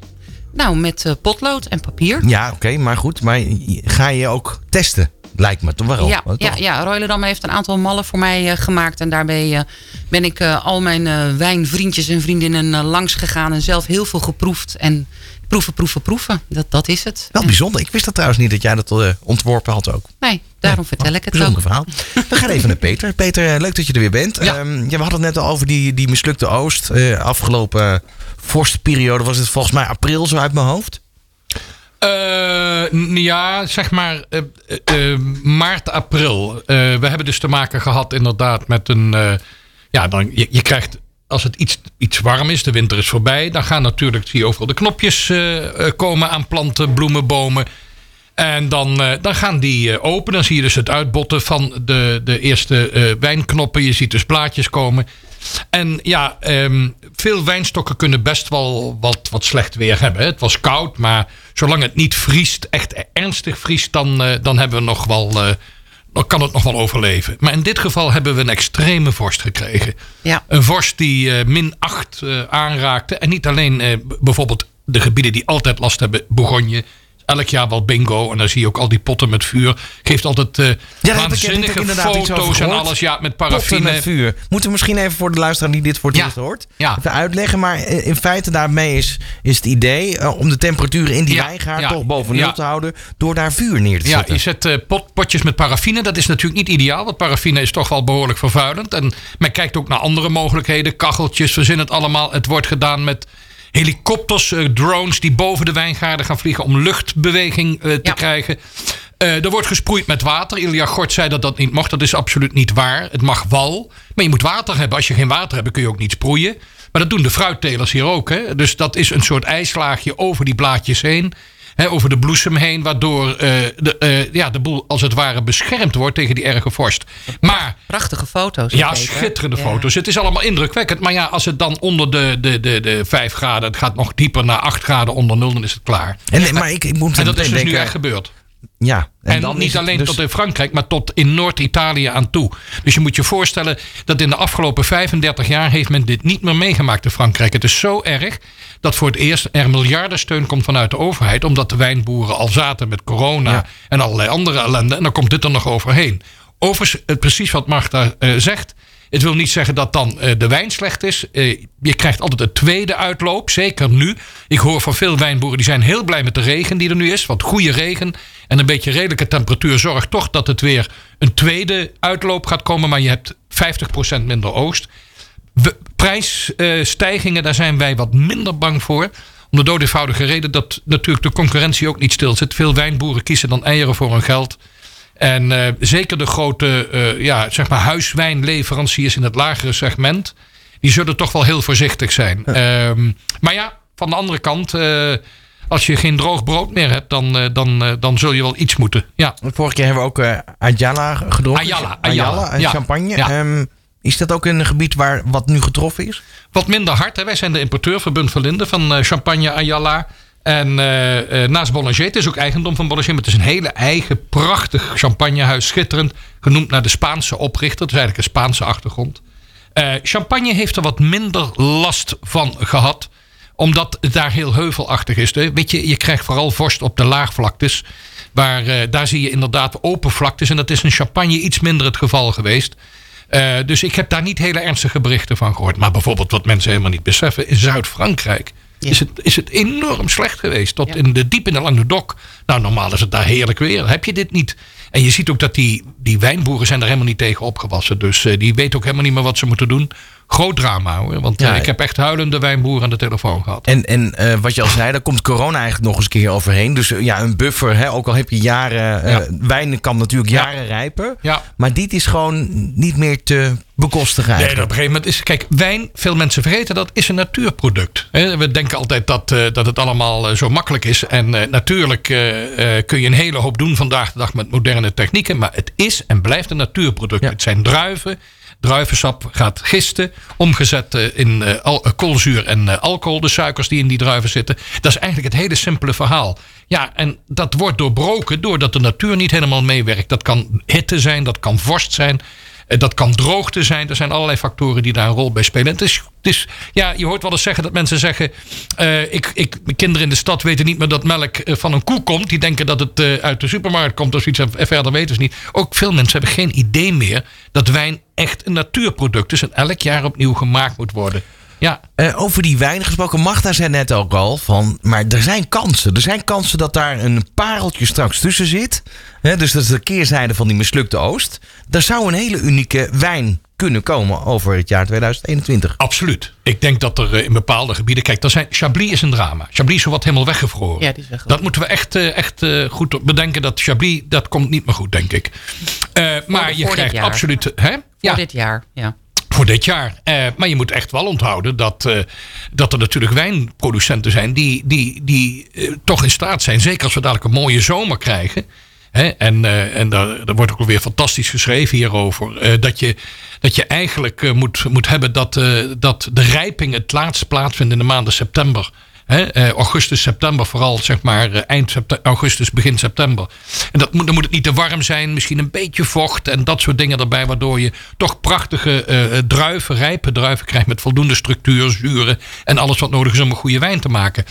Nou, met uh, potlood en papier. Ja, oké, okay, maar goed. Maar ga je ook testen? Lijkt me toch wel. Ja, ja, ja. Royledam heeft een aantal mallen voor mij uh, gemaakt. En daarbij uh, ben ik uh, al mijn wijnvriendjes en vriendinnen langs gegaan. En zelf heel veel geproefd. En proeven, proeven, proeven. Dat, dat is het. Wel bijzonder. Ik wist dat trouwens niet dat jij dat ontworpen had ook. Nee, daarom vertel ik het bijzonder verhaal. We gaan even naar Peter. Peter, leuk dat je er weer bent. Ja. Um, ja, we hadden het net al over die, die mislukte oost. afgelopen vorstperiode was het volgens mij april zo uit mijn hoofd. N- ja, zeg maar eh, eh, maart, april. We hebben dus te maken gehad inderdaad met een... ja, dan, je, krijgt... Als het iets, iets warm is, de winter is voorbij... dan gaan natuurlijk, zie overal de knopjes komen aan planten, bloemen, bomen. En dan, dan gaan die open. Dan zie je dus het uitbotten van de, de eerste wijnknoppen. Je ziet dus blaadjes komen. En ja, ehm, veel wijnstokken kunnen best wel wat, wat slecht weer hebben. Het was koud, maar zolang het niet vriest, echt ernstig vriest, dan, eh, dan hebben we nog wel. eh, dan kan het nog wel overleven. Maar in dit geval hebben we een extreme vorst gekregen. Ja. Een vorst die eh, min 8 eh, aanraakte. En niet alleen bijvoorbeeld de gebieden die altijd last hebben, Bourgogne. Elk jaar wel bingo. En dan zie je ook al die potten met vuur. Geeft altijd ik- ik waanzinnige foto's en alles. Ja, met Potten paraffine. met vuur. Moeten we misschien even voor de luisteraar die dit voor het Ja. eerst hoort... Ja. even uitleggen. Maar eh, in feite daarmee is, is het idee... eh, om de temperatuur in die Ja, wijngaard ja, toch boven nul ja. te houden... door daar vuur neer te Ja, zetten. je zet pot, potjes met paraffine. Dat is natuurlijk niet ideaal, want paraffine is toch wel behoorlijk vervuilend. En men kijkt ook naar andere mogelijkheden. Kacheltjes, verzin het allemaal. Het wordt gedaan met helikopters, eh, drones die boven de wijngaarden gaan vliegen om luchtbeweging eh, te Ja. krijgen. Eh, er wordt gesproeid met water. Ilja Gort zei dat dat niet mocht. Dat is absoluut niet waar. Het mag wel. Maar je moet water hebben. Als je geen water hebt, kun je ook niet sproeien. Maar dat doen de fruittelers hier ook. Hè? Dus dat is een soort ijslaagje over die blaadjes heen. Hè, over de bloesem heen. Waardoor eh, de, eh, ja, de boel als het ware beschermd wordt tegen die erge vorst. Maar Prachtige foto's. ja, schitterende Ja. foto's. Het is allemaal indrukwekkend. Maar ja, als het dan onder de, de, de, de 5 graden... het gaat nog dieper naar 8 graden onder nul... dan is het klaar. En, maar ik, ik moet En dat is dus nu echt gebeurd. Ja, En, dan niet alleen dus- tot in Frankrijk, maar tot in Noord-Italië aan toe. Dus je moet je voorstellen dat in de afgelopen 35 jaar heeft men dit niet meer meegemaakt in Frankrijk. Het is zo erg dat voor het eerst er miljardensteun komt vanuit de overheid. Omdat de wijnboeren al zaten met corona Ja. en allerlei andere ellende. En dan komt dit er nog overheen. Overigens, precies wat Marta eh, zegt. Het wil niet zeggen dat dan eh, de wijn slecht is. Eh, je krijgt altijd een tweede uitloop, zeker nu. Ik hoor van veel wijnboeren die zijn heel blij met de regen die er nu is. Want goede regen en een beetje redelijke temperatuur zorgt toch dat het weer een tweede uitloop gaat komen. Maar je hebt 50% minder oogst. Prijsstijgingen, daar zijn wij wat minder bang voor. Om de dood reden dat natuurlijk de concurrentie ook niet stil zit. Veel wijnboeren kiezen dan eieren voor hun geld. En eh, zeker de grote eh, ja, zeg maar huiswijnleveranciers in het lagere segment. Die zullen toch wel heel voorzichtig zijn. Ehm, maar ja, van de andere kant. eh, als je geen droog brood meer hebt, dan, dan, dan zul je wel iets moeten. Ja, Vorige keer hebben we ook Ayala gedronken. Ayala, Ayala, en ja. champagne. Ja. Ehm, is dat ook een gebied waar wat nu getroffen is? Wat minder hard. Hè? Wij zijn de importeur van Linden van eh, Champagne Ayala. En eh, eh, naast Bollanger, het is ook eigendom van Bollanger, maar het is een hele eigen, prachtig champagnehuis, schitterend. Genoemd naar de Spaanse oprichter, het is eigenlijk een Spaanse achtergrond. Eh, champagne heeft er wat minder last van gehad, omdat het daar heel heuvelachtig is. Weet je, je krijgt vooral vorst op de laagvlaktes. Waar, daar zie je inderdaad open vlaktes. En dat is in Champagne iets minder het geval geweest. Dus ik heb daar niet hele ernstige berichten van gehoord. Maar bijvoorbeeld wat mensen helemaal niet beseffen. In Zuid-Frankrijk is, het, is het enorm slecht geweest. Tot in de, diep in de Languedoc. Nou, normaal is het daar heerlijk weer. Heb je dit niet? En je ziet ook dat die, die wijnboeren zijn er helemaal niet tegen opgewassen. Dus eh, die weten ook helemaal niet meer wat ze moeten doen. Groot drama hoor. Want eh, Ja, ik heb echt huilende wijnboeren aan de telefoon gehad. En, en eh, wat je al zei, daar komt corona eigenlijk nog eens een keer overheen. Dus eh, ja, een buffer, hè, ook al heb je jaren... Ja. Wijn kan natuurlijk Ja. jaren rijpen. Ja. Maar dit is gewoon niet meer te bekostigen Nee, eigenlijk. op een gegeven moment is. Kijk, wijn, veel mensen vergeten dat, is een natuurproduct. We denken altijd dat, dat het allemaal zo makkelijk is. En natuurlijk kun je een hele hoop doen vandaag de dag met moderne technieken. Maar het is en blijft een natuurproduct. Het zijn druiven. Druivensap gaat gisten, omgezet eh, in eh, eh, koolzuur en alcohol, de suikers die in die druiven zitten. Dat is eigenlijk het hele simpele verhaal. Ja, en dat wordt doorbroken doordat de natuur niet helemaal meewerkt. Dat kan hitte zijn, dat kan vorst zijn. Eh, Dat kan droogte zijn. Er zijn allerlei factoren die daar een rol bij spelen. En het is, het is, ja, je hoort wel eens zeggen dat mensen zeggen... eh, ik, ik, mijn kinderen in de stad weten niet meer dat melk eh, van een koe komt. Die denken dat het uit de supermarkt komt of zoiets. En verder weten ze niet. Ook veel mensen hebben geen idee meer... dat wijn echt een natuurproduct is... en elk jaar opnieuw gemaakt moet worden. Ja. Eh, over die wijn gesproken, Magda zei net ook al van, maar er zijn kansen. Er zijn kansen dat daar een pareltje straks tussen zit. Hè, dus dat is de keerzijde van die mislukte Oost. Daar zou een hele unieke wijn kunnen komen over het jaar 2021. Absoluut. Ik denk dat er eh, in bepaalde gebieden. Kijk, dat zijn, Chablis is een drama. Chablis is wat helemaal weggevroren. Ja, die is weggevroren. Dat moeten we echt, eh, echt goed bedenken. Dat Chablis, dat komt niet meer goed, denk ik. Eh, maar je voor dit krijgt jaar. absoluut. Hè? Voor Ja, dit jaar, ja. Voor dit jaar. Eh, maar je moet echt wel onthouden dat, eh, dat er natuurlijk wijnproducenten zijn die, die, die eh, toch in staat zijn, zeker als we dadelijk een mooie zomer krijgen. Hè, en en daar, daar wordt ook weer fantastisch geschreven hierover. dat, je, dat je eigenlijk moet, moet hebben dat, dat de rijping het laatst plaatsvindt in de maanden september. Eh, augustus, september, vooral zeg maar eh, eind augustus, begin september. En dat moet, dan moet het niet te warm zijn, misschien een beetje vocht en dat soort dingen erbij, waardoor je toch prachtige eh, druiven, rijpe druiven krijgt met voldoende structuur, zuren en alles wat nodig is om een goede wijn te maken.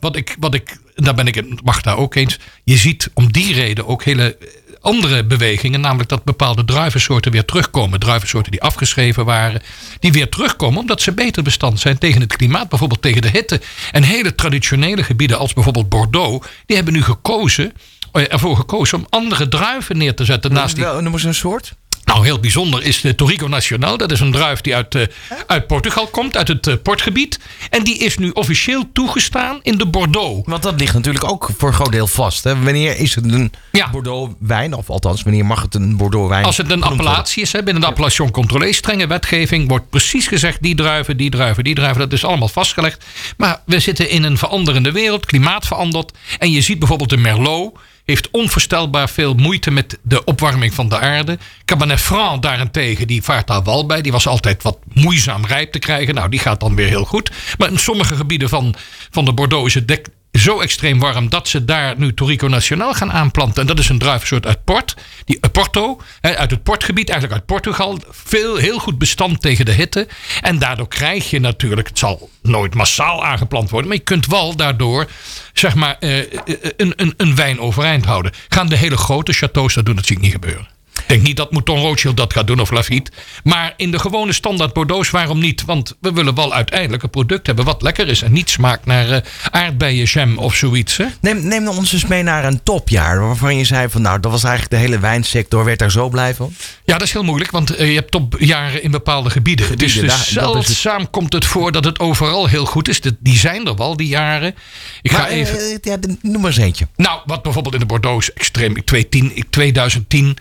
Wat ik, wat ik, daar ben ik het mag daar ook eens. Je ziet om die reden ook hele andere bewegingen, namelijk dat bepaalde druivensoorten weer terugkomen. Druivensoorten die afgeschreven waren, die weer terugkomen omdat ze beter bestand zijn tegen het klimaat, bijvoorbeeld tegen de hitte. En hele traditionele gebieden als bijvoorbeeld Bordeaux, die hebben nu gekozen, eh, ervoor gekozen om andere druiven neer te zetten naast die noem eens een soort. Nou, heel bijzonder is de Torrico Nacional. Dat is een druif die uit, eh, uit Portugal komt, uit het eh, portgebied. En die is nu officieel toegestaan in de Bordeaux. Want dat ligt natuurlijk ook voor een groot deel vast. Hè? Wanneer is het een Ja. Bordeaux wijn? Of althans, wanneer mag het een Bordeaux wijn Als het een appellatie is, hè, binnen de appellation controlé, strenge wetgeving, wordt precies gezegd die druiven, die druiven, die druiven. Dat is allemaal vastgelegd. Maar we zitten in een veranderende wereld, klimaat verandert. En je ziet bijvoorbeeld de Merlot heeft onvoorstelbaar veel moeite met de opwarming van de aarde. Cabernet Franc daarentegen, die vaart daar wel bij. Die was altijd wat moeizaam rijp te krijgen. Nou, die gaat dan weer heel goed. Maar in sommige gebieden van, van de Bordeaux dek zo extreem warm dat ze daar nu Torrico Nacional gaan aanplanten. En dat is een druivensoort uit Port, die, eh, Porto, uit het Portgebied, eigenlijk uit Portugal. Veel, heel goed bestand tegen de hitte. En daardoor krijg je natuurlijk, het zal nooit massaal aangeplant worden, maar je kunt wel daardoor zeg maar, eh, eh, een, een, een wijn overeind houden. Gaan de hele grote chateaus dat doen? Dat zie ik niet gebeuren. Ik denk niet dat Mouton Rothschild dat gaat doen of Lafite. Maar in de gewone standaard Bordeaux, waarom niet? Want we willen wel uiteindelijk een product hebben wat lekker is. En niet smaakt naar eh aardbeienjam of zoiets. Hè? Neem, neem ons eens mee naar een topjaar. Waarvan je zei van nou, dat was eigenlijk de hele wijnsector. Werd daar zo blij van? Ja, dat is heel moeilijk, want eh, je hebt topjaren in bepaalde gebieden. Gebieden, dus daar- dus het. zeldzaam komt het voor dat het overal heel goed is. De- Die zijn er wel, die jaren. Ik ga Maar, even... eh, ja, noem maar eens eentje. Nou, wat bijvoorbeeld in de Bordeaux extreem. Ik 2010, ik 2010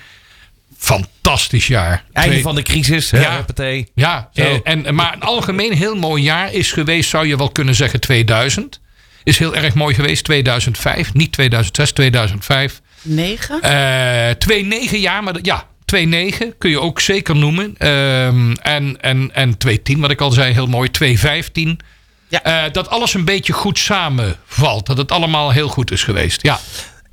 fantastisch jaar. Einde Twee- van de crisis. hè, Ja. huppatee. Ja, Zo. eh, en, maar een algemeen heel mooi jaar is geweest, zou je wel kunnen zeggen, 2000. Is heel erg mooi geweest, 2005. Niet 2006, 2005. Negen? Eh 2-9 jaar, maar ja, 2-9 kun je ook zeker noemen. Ehm, en, en, en 2-10, wat ik al zei, heel mooi. 2-15. Ja. Eh, dat alles een beetje goed samenvalt. Dat het allemaal heel goed is geweest. Ja,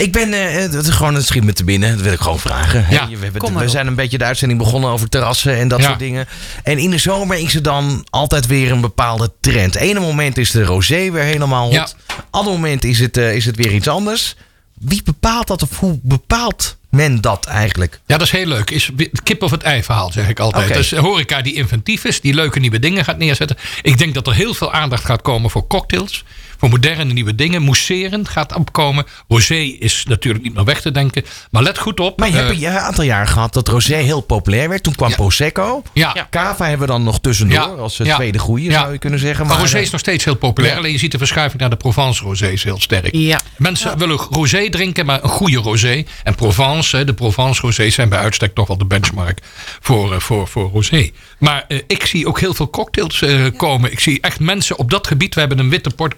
Ik ben, het is gewoon het schiet me te binnen. Dat wil ik gewoon vragen. Ja, we, hebben- we zijn een beetje de uitzending begonnen over terrassen en dat Ja. soort dingen. En in de zomer is er dan altijd weer een bepaalde trend. Ene moment is de rosé weer helemaal hot. Ja. Ander moment is het, eh, is het weer iets anders. Wie bepaalt dat of hoe bepaalt men dat eigenlijk? Ja, dat is heel leuk. Is het kip of het ei verhaal, zeg ik altijd. Oké. Dus horeca die inventief is, die leuke nieuwe dingen gaat neerzetten. Ik denk dat er heel veel aandacht gaat komen voor cocktails. Voor moderne nieuwe dingen. Mousserend gaat opkomen. Rosé is natuurlijk niet meer weg te denken. Maar let goed op. Maar je eh, hebt een aantal jaar gehad dat rosé heel populair werd. Toen kwam Ja. Prosecco. ja, Cava hebben we dan nog tussendoor Ja. als eh, Ja. tweede goeie, Ja. zou je kunnen zeggen. Maar, rosé eh, is nog steeds heel populair. Ja. Alleen je ziet de verschuiving naar de Provence rosés heel sterk. Ja. Mensen willen rosé drinken, maar een goede rosé. En Provence, hè, de Provence rosés zijn bij uitstek toch wel de benchmark voor, voor, voor rosé. Maar ik zie ook heel veel cocktails eh, komen. Ik zie echt mensen op dat gebied. We hebben een witte port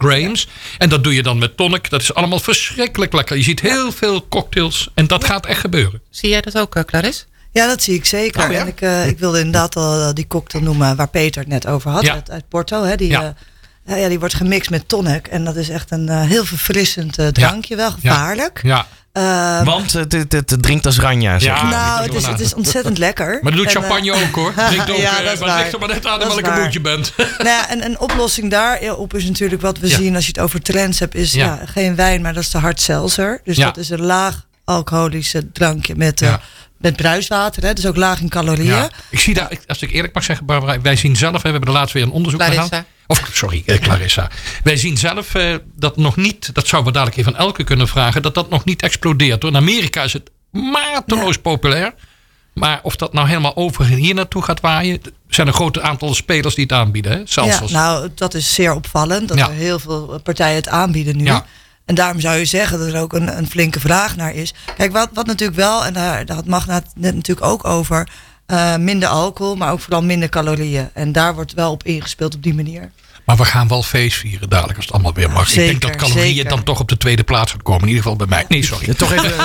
En dat doe je dan met tonic. Dat is allemaal verschrikkelijk lekker. Je ziet heel veel cocktails. En dat gaat echt gebeuren. Zie jij dat ook, eh, Clarisse? Ja, dat zie ik zeker. Oh, ja? En ik, eh, ik wilde inderdaad al eh, die cocktail noemen waar Peter het net over had. Ja. Uit, uit Porto. Hè, die, Ja. die wordt gemixt met tonic. En dat is echt een eh, heel verfrissend eh, drankje. Wel gevaarlijk. Ja. Eh, Want het, het, drinkt als ranja, zeg Ja. nou, het is, het is ontzettend lekker. Maar dat doet En, eh, champagne ook hoor. Drinkt ook, Ja, dat is maar ligt er maar net aan welke moed je bent. Nou ja, en een oplossing daarop is natuurlijk wat we Ja. zien als je het over trends hebt, is Ja. ja. geen wijn, maar dat is de hard seltzer. Dus Ja. dat is een laag alcoholische drankje met, eh. Met bruiswater, hè, dus ook laag in calorieën. Ja. Ik zie daar, als ik eerlijk mag zeggen, Barbara, wij zien zelf, hè, we hebben er laatst weer een onderzoek Clarissa. gedaan. Of, sorry, eh, Clarissa. Wij zien zelf eh, dat nog niet, dat zouden we dadelijk even aan Elke kunnen vragen, dat dat nog niet explodeert. hoor. In Amerika is het mateloos populair. Maar of dat nou helemaal over hier naartoe gaat waaien, er zijn een groot aantal spelers die het aanbieden. Hè? Zelfs Ja, als- nou, dat is zeer opvallend dat Ja. er heel veel partijen het aanbieden nu. Ja. En daarom zou je zeggen dat er ook een, een flinke vraag naar is. Kijk, wat, wat natuurlijk wel, en daar, daar had Magna het net natuurlijk ook over, eh, minder alcohol, maar ook vooral minder calorieën. En daar wordt wel op ingespeeld op die manier. Maar we gaan wel feest vieren dadelijk als het allemaal weer mag. ik denk dat calorieën zeker. dan toch op de tweede plaats gaat komen. In ieder geval bij mij. Nee, sorry. Ja, Toch even,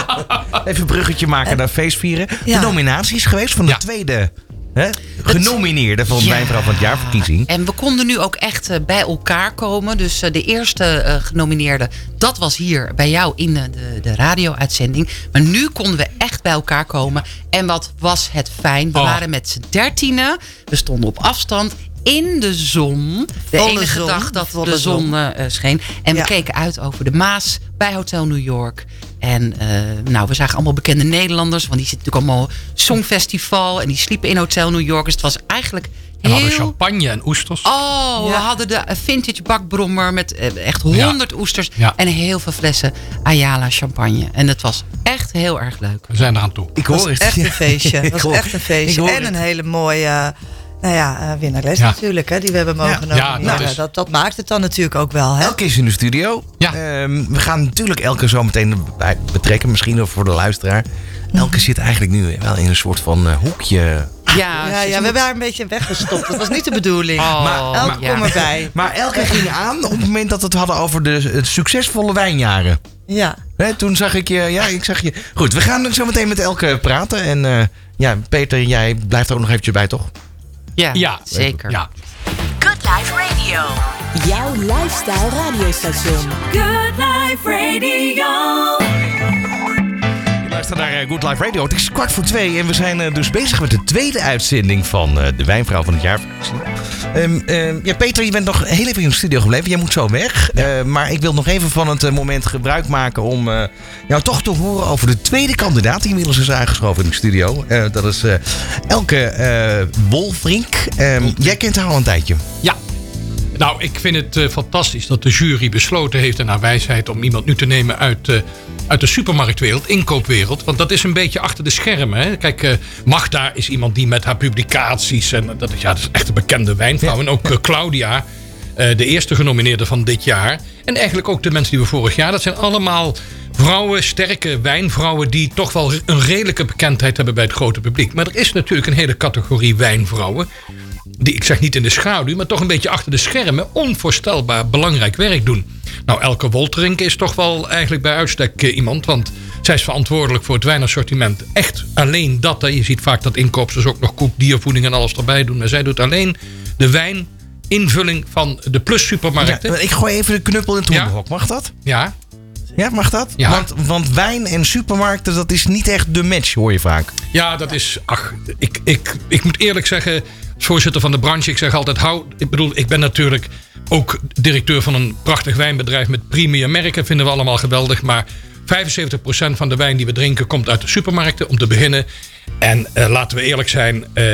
even een bruggetje maken naar feestvieren. Ja. De nominatie is geweest van de Ja. tweede hè, genomineerde van Ja. Wijnvrouw van het Jaarverkiezing. En we konden nu ook echt eh, bij elkaar komen. Dus eh, de eerste eh, genomineerde, dat was hier bij jou in de, de radio-uitzending. Maar nu konden we echt bij elkaar komen. En wat was het fijn. We Oh. waren met z'n dertienen. We stonden op afstand in de zon. De Volle enige zon, dag dat de zon zon. eh, eh, scheen. En Ja. we keken uit over de Maas bij Hotel New York. En eh, nou, we zagen allemaal bekende Nederlanders. Want die zitten natuurlijk allemaal Songfestival. En die sliepen in Hotel New York. Dus het was eigenlijk En we hadden heel... champagne en oesters. Oh, we hadden de vintage bakbrommer met echt honderd oesters. Ja. En heel veel flessen Ayala champagne. En het was echt heel erg leuk. We zijn eraan toe. Ik hoor was het. echt een feestje. Het was echt een feestje. En het. een hele mooie nou ja, eh, winnares Ja. natuurlijk, hè, die we hebben mogen Ja. Ja, nomineren. dat is- dat, dat maakt het dan natuurlijk ook wel. Hè? Elke is in de studio. Ja. Ehm, we gaan natuurlijk Elke zo meteen bij betrekken, misschien voor de luisteraar. Elke zit eigenlijk nu wel in een soort van eh, hoekje. Ja, Ja, ja, we hebben haar een beetje weggestopt. Dat was niet de bedoeling. Oh, Maar- Elke, ja. kom erbij. Maar Elke ging aan op het moment dat we het hadden over de succesvolle wijnjaren. Ja. Hè, toen zag ik je, ja, ik zag je. Goed, we gaan zo meteen met Elke praten. En eh, ja, Peter, jij blijft er ook nog eventjes bij, toch? Ja, Ja, zeker. Ja. Good Life Radio. Jouw lifestyle radiostation. Good Life Radio. Je luistert naar eh, Good Life Radio. Het is kwart voor twee en we zijn eh, dus bezig met de tweede uitzending van eh, de Wijnvrouw van het Jaar. Ehm, ehm, ja, Peter, je bent nog heel even in de studio gebleven. Jij moet zo weg. Eh, maar ik wil nog even van het moment gebruik maken om eh, jou toch te horen over de tweede kandidaat die inmiddels is aangeschoven in de studio. Eh, dat is Elke Wolfrink. Ehm, jij kent haar al een tijdje. Ja. Nou, ik vind het eh, fantastisch dat de jury besloten heeft in haar wijsheid om iemand nu te nemen uit, eh, uit de supermarktwereld, inkoopwereld. Want dat is een beetje achter de schermen. Hè. Kijk, eh, Magda is iemand die met haar publicaties, en dat, is- ja, dat is echt een bekende wijnvrouw. En ook Claudia, de eerste genomineerde van dit jaar. En eigenlijk ook de mensen die we vorig jaar, dat zijn allemaal vrouwen, sterke wijnvrouwen die toch wel een redelijke bekendheid hebben bij het grote publiek. Maar er is natuurlijk een hele categorie wijnvrouwen die, ik zeg niet in de schaduw, maar toch een beetje achter de schermen onvoorstelbaar belangrijk werk doen. Nou, Elke Wolterink is toch wel eigenlijk bij uitstek eh, iemand, want zij is verantwoordelijk voor het wijnassortiment. Echt alleen dat. Hè. Je ziet vaak dat inkoopsters ook nog koek, diervoeding en alles erbij doen. Maar zij doet alleen de wijninvulling van de plus supermarkten. Ja, ik gooi even de knuppel in het Ja. hondenhok. Mag dat? Ja, Ja, mag dat? Ja. Want, want wijn en supermarkten, dat is niet echt de match, hoor je vaak. Ja, dat is. Ach, ik, ik, ik moet eerlijk zeggen, als voorzitter van de branche, ik zeg altijd: hou. Ik bedoel, ik ben natuurlijk ook directeur van een prachtig wijnbedrijf met premium merken, vinden we allemaal geweldig. Maar 75% van de wijn die we drinken komt uit de supermarkten, om te beginnen. En eh, laten we eerlijk zijn. eh,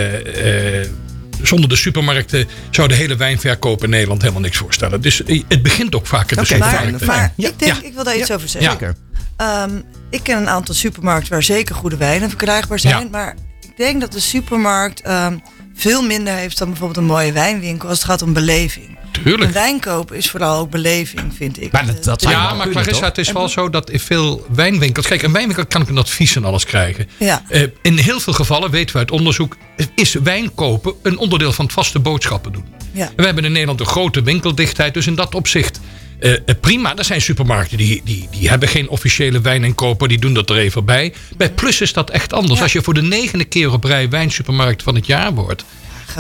zonder de supermarkten zou de hele wijnverkoop in Nederland helemaal niks voorstellen. Dus eh, het begint ook vaak in de Oké, supermarkten. Maar Ja. ik denk, Ja. ik wil daar iets over zeggen. Zeker. Ehm, ik ken een aantal supermarkten waar zeker goede wijnen verkrijgbaar zijn. Maar ik denk dat de supermarkt ehm, veel minder heeft dan bijvoorbeeld een mooie wijnwinkel als het gaat om beleving. Tuurlijk. Een wijn kopen is vooral ook beleving, vind ik. Maar dat- je Ja, maar kunnen, Clarissa, toch? het is wel zo dat in veel wijnwinkels... Kijk, een wijnwinkel kan ik een advies en alles krijgen. Ja. Eh, in heel veel gevallen, weten we uit onderzoek... is wijn kopen een onderdeel van het vaste boodschappen doen. Ja. We hebben in Nederland een grote winkeldichtheid. Dus in dat opzicht eh, eh, prima. Er zijn supermarkten die, die, die hebben geen officiële wijninkoper. Die doen dat er even bij. Bij Plus is dat echt anders. Ja. Als je voor de negende keer op rij wijnsupermarkt van het jaar wordt...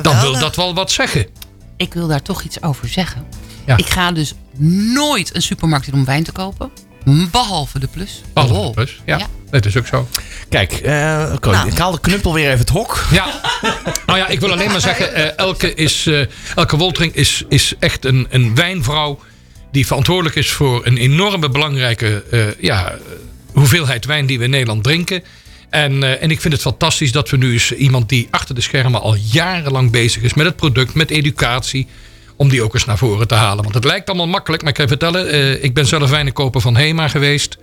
dan wil dat wel wat zeggen. Ik wil daar toch iets over zeggen. Ja. Ik ga dus nooit een supermarkt in om wijn te kopen. Behalve de plus. Behalve Oh. Plus, ja, Ja. dat is ook zo. Kijk, eh, Nou. ik haal de knuppel weer even het hok. Ja, nou ja, ik wil alleen maar zeggen, eh, Elke, is, eh, Elke Woltering is, is echt een, een wijnvrouw die verantwoordelijk is voor een enorme belangrijke eh, ja, hoeveelheid wijn die we in Nederland drinken. En, eh, en ik vind het fantastisch dat we nu eens iemand die achter de schermen al jarenlang bezig is met het product, met educatie, om die ook eens naar voren te halen. Want het lijkt allemaal makkelijk, maar ik kan je vertellen, eh, ik ben zelf wijnkoper van Hema geweest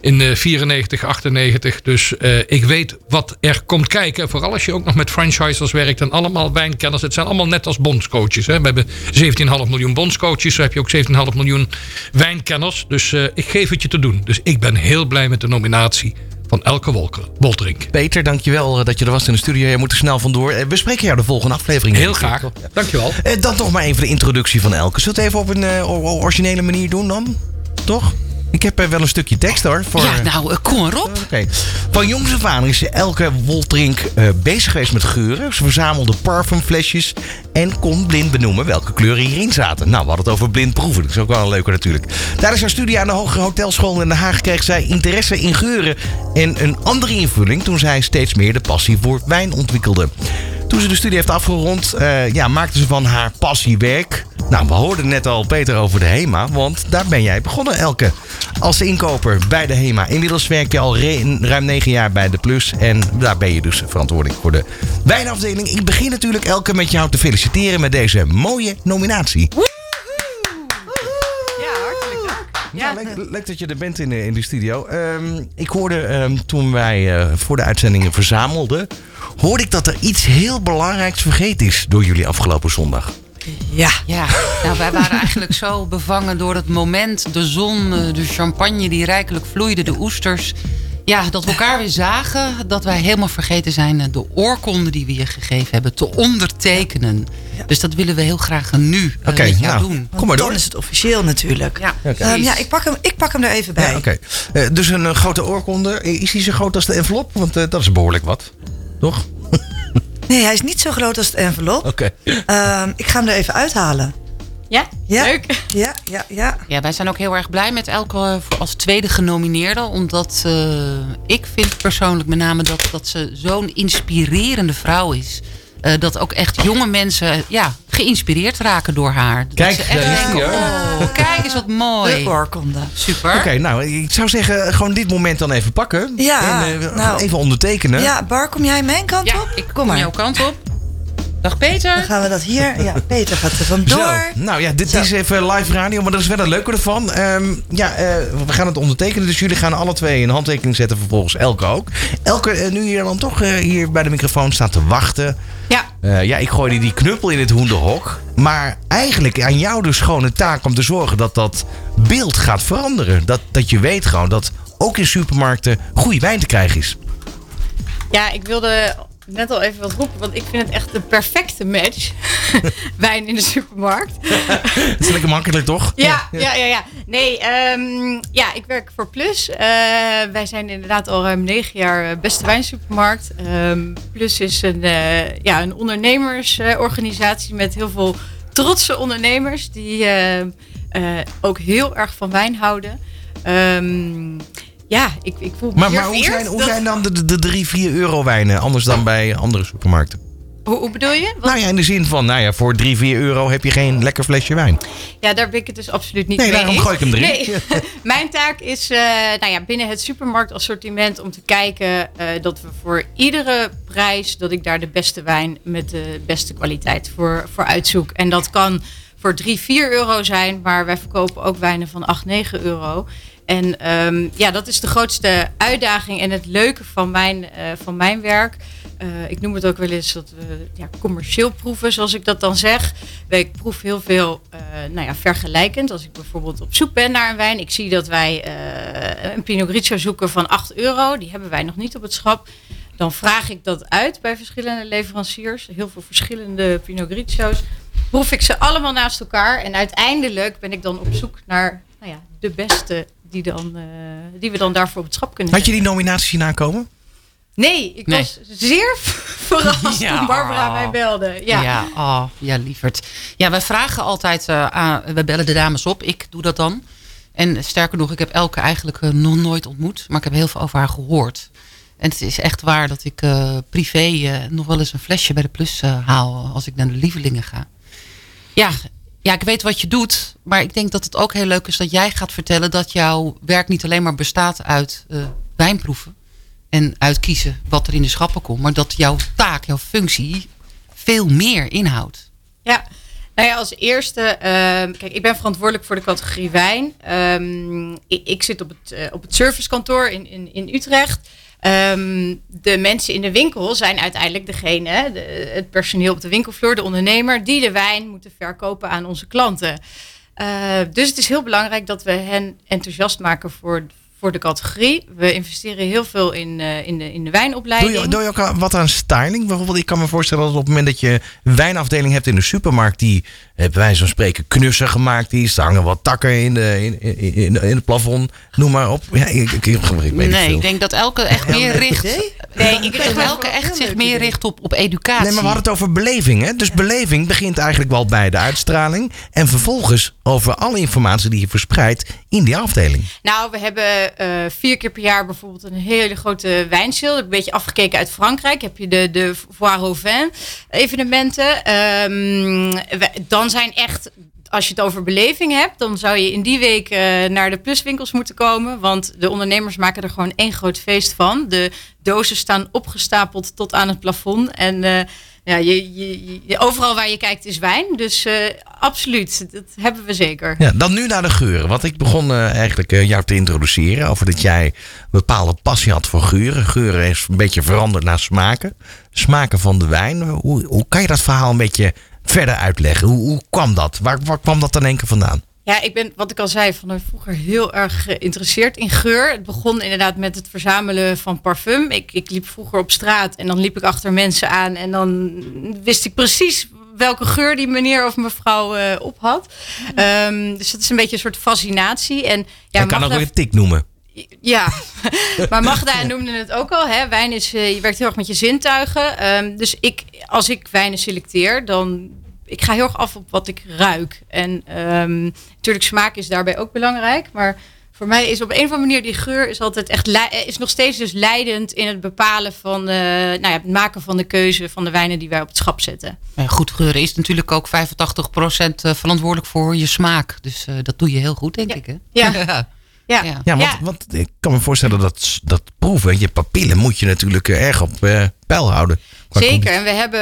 in eh 94, 98. Dus eh, ik weet wat er komt kijken. Vooral als je ook nog met franchisers werkt en allemaal wijnkenners. Het zijn allemaal net als bondscoaches. Hè. We hebben 17,5 miljoen bondscoaches. Zo heb je ook 17,5 miljoen wijnkenners. Dus eh, ik geef het je te doen. Dus ik ben heel blij met de nominatie van Elke Wolker, Wolterink. Peter, dankjewel eh, dat je er was in de studio. Je moet er snel vandoor. Eh, We spreken jou de volgende aflevering. Heel graag. Dankjewel. Eh, Dan toch maar even de introductie van Elke. Zullen we het even op een eh, originele manier doen dan? Toch? Ik heb eh, wel een stukje tekst hoor. Voor, Ja, nou, eh, kom maar op. Van jongs af aan is Elke Woltrink eh, bezig geweest met geuren. Ze verzamelde parfumflesjes en kon blind benoemen welke kleuren hierin zaten. Nou, we hadden het over blind proeven. Dat is ook wel een leuke natuurlijk. Tijdens haar studie aan de Hogere Hotelschool in Den Haag kreeg zij interesse in geuren en een andere invulling toen zij steeds meer de passie voor wijn ontwikkelde. Toen ze de studie heeft afgerond, eh, ja, maakte ze van haar passie werk. Nou, we hoorden net al Peter over de HEMA, want daar ben jij begonnen, Elke. Als inkoper bij de HEMA. Inmiddels werk je al ruim negen jaar bij de Plus. En daar ben je dus verantwoordelijk voor de wijnafdeling. Ik begin natuurlijk, Elke, met jou te feliciteren met deze mooie nominatie. Ja, leuk, leuk dat je er bent in, de- in de studio. Ehm, ik hoorde ehm, toen wij eh, voor de uitzendingen verzamelden... hoorde ik dat er iets heel belangrijks vergeten is door jullie afgelopen zondag. Ja. Ja, nou, wij waren eigenlijk zo bevangen door het moment, de zon, eh, de champagne die rijkelijk vloeide, de oesters. Ja, dat we elkaar weer zagen, dat wij helemaal vergeten zijn eh, de oorkonde die we je gegeven hebben te ondertekenen. Dus dat willen we heel graag nu eh, Oké, met jou nou, doen. kom maar Dan door. is het officieel natuurlijk. Ja. Ehm, ja, ik pak, hem, ik pak hem er even bij. Ja, Oké. Eh, dus een eh, grote oorkonde. Is die zo groot als de envelop? Want eh, dat is behoorlijk wat. Toch? Nee, hij is niet zo groot als het envelop. Oké. Ehm, ik ga hem er even uithalen. Ja, Ja. leuk. Ja, ja, ja. Ja, wij zijn ook heel erg blij met Elke eh, als tweede genomineerde. Omdat eh, ik vind persoonlijk met name dat, dat ze zo'n inspirerende vrouw is. Eh, dat ook echt jonge mensen ja, geïnspireerd raken door haar. Dat Kijk, ze echt denken, oh, kijk eens wat mooi. De oorkonde. Super. Oké, nou, ik zou zeggen, gewoon dit moment dan even pakken. Ja, En nou. even ondertekenen. Ja, Bar, kom jij mijn kant Ja, op? ik kom kom maar. jouw kant op. Dag Peter. Dan gaan we dat hier. Ja, Peter gaat er vandoor. Zo, nou ja, dit Zo. is even live radio, maar dat is wel het leuke ervan. Ehm, ja, eh, we gaan het ondertekenen, dus jullie gaan alle twee een handtekening zetten, vervolgens Elke ook. Elke, eh, nu je dan toch eh, hier bij de microfoon staat te wachten. Ja, Eh, ja, ik gooi die, die knuppel in het hoenderhok. Maar eigenlijk aan jou dus gewoon een taak om te zorgen dat dat beeld gaat veranderen. Dat, dat je weet gewoon dat ook in supermarkten goede wijn te krijgen is. Ja, ik wilde net al even wat roepen, want ik vind het echt de perfecte match. Wijn in de supermarkt. Dat is lekker makkelijk, toch? Ja, ja, ja, ja. Nee, ehm, ja, ik werk voor Plus. Eh, wij zijn inderdaad al ruim negen jaar eh, beste wijnsupermarkt. Ehm, Plus is een, eh, ja, een ondernemersorganisatie met heel veel trotse ondernemers die ook heel erg van wijn houden. Ehm, ja, ik, ik voel me Maar, maar hoe, zijn, hoe dat- zijn dan de, de, de 3, 4 euro wijnen anders dan bij andere supermarkten? Hoe, hoe bedoel je? Wat- Nou ja, in de zin van, nou ja, voor 3, 4 euro heb je geen lekker flesje wijn. Ja, daar ben ik het dus absoluut niet Nee, mee daarom eens. gooi ik hem erin. Nee. Mijn taak is eh, nou ja, binnen het supermarktassortiment om te kijken eh, dat we voor iedere prijs, dat ik daar de beste wijn met de beste kwaliteit voor, voor uitzoek. En dat kan voor 3, 4 euro zijn, maar wij verkopen ook wijnen van 8, 9 euro. En ehm, ja, dat is de grootste uitdaging en het leuke van mijn, eh, van mijn werk. Eh, ik noem het ook wel eens dat we ja, commercieel proeven, zoals ik dat dan zeg. Ik proef heel veel eh, nou ja, vergelijkend. Als ik bijvoorbeeld op zoek ben naar een wijn. Ik zie dat wij een Pinot Grigio zoeken van 8 euro. Die hebben wij nog niet op het schap. Dan vraag ik dat uit bij verschillende leveranciers. Heel veel verschillende Pinot Grigio's. Proef ik ze allemaal naast elkaar. En uiteindelijk ben ik dan op zoek naar nou ja, de beste die, dan, eh, die we dan daarvoor op het schap kunnen Had je zetten. die nominatie zien aankomen? Nee, ik Nee. was zeer verrast Ja. toen Barbara mij belde. Ja. Ja, oh, ja, lieverd. Ja, wij vragen altijd eh, aan, we bellen de dames op. Ik doe dat dan. En sterker nog, ik heb Elke eigenlijk eh, nog nooit ontmoet. Maar ik heb heel veel over haar gehoord. En het is echt waar dat ik eh, privé eh, nog wel eens een flesje bij de Plus eh, haal. Als ik naar de lievelingen ga. Ja, ja, ik weet wat je doet. Maar ik denk dat het ook heel leuk is dat jij gaat vertellen dat jouw werk niet alleen maar bestaat uit eh, wijnproeven. En uitkiezen wat er in de schappen komt. Maar dat jouw taak, jouw functie veel meer inhoudt. Ja, nou ja, als eerste, ehm, kijk, ik ben verantwoordelijk voor de categorie wijn. Ehm, ik, ik zit op het, eh, op het servicekantoor in, in, in Utrecht. Ehm, de mensen in de winkel zijn uiteindelijk degene, de, het personeel op de winkelvloer, de ondernemer, die de wijn moeten verkopen aan onze klanten. Eh, dus het is heel belangrijk dat we hen enthousiast maken voor, voor de categorie. We investeren heel veel in, eh, in, de, in de Doe wijnopleiding. je, doe je ook wat aan styling? Bijvoorbeeld, ik kan me voorstellen dat op het moment dat je een wijnafdeling hebt in de supermarkt, die eh, bij wijze van spreken knussen gemaakt is. Er hangen wat takken in, de, in, in, in, in het plafond. Noem maar op. Ja, ik, ik, ik, ik weet niet nee, veel. ik denk dat elke echt meer richt. Nee, ik Ik denk denk dat elke echt zich meer richt op, op educatie. Nee, maar we hadden het over beleving. Hè? Dus beleving begint eigenlijk wel bij de uitstraling. En vervolgens over alle informatie die je verspreidt in die afdeling. Nou, we hebben eh, vier keer per jaar bijvoorbeeld een hele grote wijnsale. Een beetje afgekeken uit Frankrijk. Heb je de, de Vin evenementen. Ehm, dan zijn echt, als je het over beleving hebt, dan zou je in die week eh, naar de pluswinkels moeten komen. Want de ondernemers maken er gewoon één groot feest van. De dozen staan opgestapeld tot aan het plafond. En eh, ja, je, je, overal waar je kijkt is wijn. Dus eh, absoluut, dat hebben we zeker. Ja, dan nu naar de geuren. Want ik begon eh, eigenlijk eh, jou te introduceren over dat jij een bepaalde passie had voor geuren. Geuren is een beetje veranderd naar smaken. Smaken van de wijn. Hoe, hoe kan je dat verhaal een beetje verder uitleggen? Hoe, hoe kwam dat? Waar, waar kwam dat dan één keer vandaan? Ja, ik ben, wat ik al zei, van vroeger heel erg geïnteresseerd in geur. Het begon inderdaad met het verzamelen van parfum. Ik, ik liep vroeger op straat en dan liep ik achter mensen aan. En dan wist ik precies welke geur die meneer of mevrouw eh, op had. Ehm, dus dat is een beetje een soort fascinatie. En, ja, je kan ook weer een tik noemen. ja, maar Magda noemde het ook al. Hè? Wijn is, eh, je werkt heel erg met je zintuigen. Ehm, dus ik, als ik wijnen selecteer, dan ik ga heel erg af op wat ik ruik. En ehm, natuurlijk smaak is daarbij ook belangrijk. Maar voor mij is op een of andere manier die geur is altijd echt is nog steeds dus leidend in het bepalen van, eh, nou ja, het maken van de keuze van de wijnen die wij op het schap zetten. Goed geuren is natuurlijk ook 85% eh, verantwoordelijk voor je smaak. Dus eh, dat doe je heel goed, denk Ja. ik. Hè? Ja. ja. Ja, want, want ik kan me voorstellen dat, dat proeven, je papillen moet je natuurlijk eh, erg op eh peil houden. Zeker. En we hebben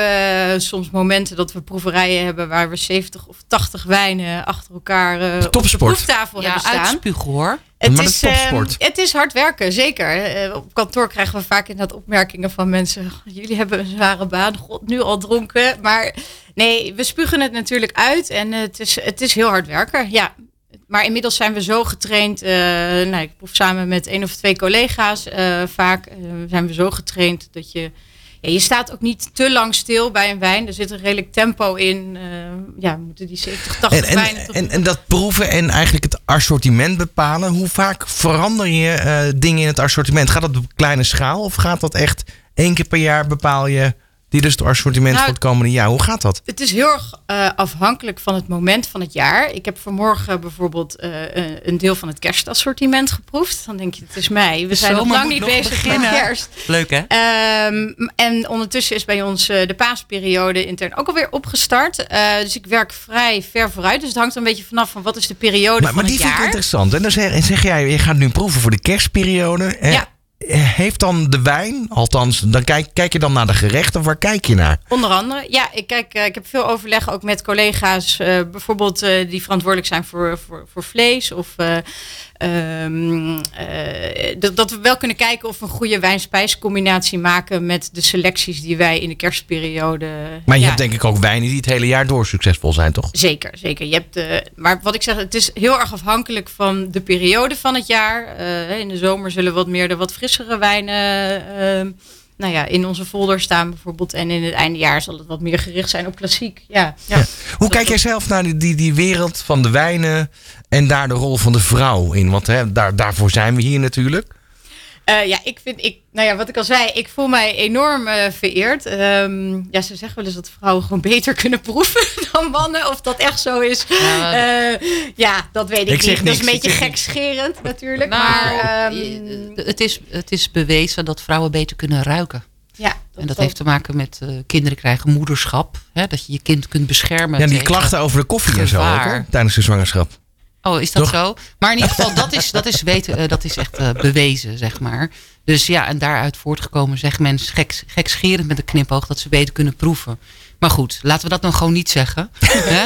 eh, soms momenten dat we proeverijen hebben waar we 70 of 80 wijnen achter elkaar eh, op de proeftafel hebben Ja, staan. uitspugen hoor. Het Maar dat is, is eh, topsport. het is hard werken, zeker. Op kantoor krijgen we vaak inderdaad opmerkingen van mensen. Jullie hebben een zware baan, god, nu al dronken. Maar nee, we spugen het natuurlijk uit en het is, het is heel hard werken, ja. Maar inmiddels zijn we zo getraind. eh, nou, ik proef samen met één of twee collega's eh, vaak. eh, zijn we zo getraind dat je... Ja, je staat ook niet te lang stil bij een wijn. Er zit een redelijk tempo in. ja, we moeten die 70, 80 En, en, wijnen... tot- en, en dat proeven en eigenlijk het assortiment bepalen. Hoe vaak verander je dingen in het assortiment? Gaat dat op kleine schaal of gaat dat echt één keer per jaar bepaal je is het assortiment Nou, voor het komende jaar? Hoe gaat dat? Het is heel erg eh, afhankelijk van het moment van het jaar. Ik heb vanmorgen bijvoorbeeld eh, eh, een deel van het kerstassortiment geproefd. Dan denk je, het is mei. We zijn nog lang niet nog bezig beginnen. met kerst. Leuk hè? Ehm, en ondertussen is bij ons eh, de paasperiode intern ook alweer opgestart. Eh, dus ik werk vrij ver vooruit. Dus het hangt een beetje vanaf van wat is de periode Maar, van maar die het vind ik jaar. interessant. En dan zeg, zeg jij, je gaat nu proeven voor de kerstperiode. Eh, Ja. Heeft dan de wijn, althans, dan kijk, kijk je dan naar de gerechten waar kijk je naar? Onder andere, ja, ik, kijk, eh, ik heb veel overleg ook met collega's, eh, bijvoorbeeld eh, die verantwoordelijk zijn voor, voor, voor vlees. Of ehm, eh, dat, dat we wel kunnen kijken of we een goede wijn-spijscombinatie maken met de selecties die wij in de kerstperiode. Maar je ja, hebt denk ik ook wijnen die het hele jaar door succesvol zijn, toch? Zeker, zeker. Je hebt, eh, maar wat ik zeg, het is heel erg afhankelijk van de periode van het jaar. Eh, in de zomer zullen wat meer de wat frissere wijnen eh, nou ja, in onze folder staan bijvoorbeeld. En in het eindejaar zal het wat meer gericht zijn op klassiek. Ja, ja. Hoe kijk jij zelf naar die, die, die wereld van de wijnen en daar de rol van de vrouw in? Want hè, daar, daarvoor zijn we hier natuurlijk. Eh, ja, ik vind, ik, nou ja, wat ik al zei, ik voel mij enorm eh, vereerd. Ehm, ja, ze zeggen wel eens dat vrouwen gewoon beter kunnen proeven dan mannen. Of dat echt zo is. Ja, Eh, ja dat weet ik, niet. Dat is een beetje gekscherend natuurlijk. Nou, maar ehm, het, is, het is bewezen dat vrouwen beter kunnen ruiken. ja, En dat heeft te maken met eh, kinderen krijgen moederschap. Hè, dat je je kind kunt beschermen. Ja, die tegen- klachten over de koffie en zo ook, tijdens de zwangerschap. Oh, is dat Toch? zo? Maar in ieder geval, dat is, dat is, weten, eh, dat is echt eh, bewezen, zeg maar. Dus ja, en daaruit voortgekomen zeggen mensen gek, gekscherend met een knipoog dat ze beter kunnen proeven. Maar goed, laten we dat dan gewoon niet zeggen. hè?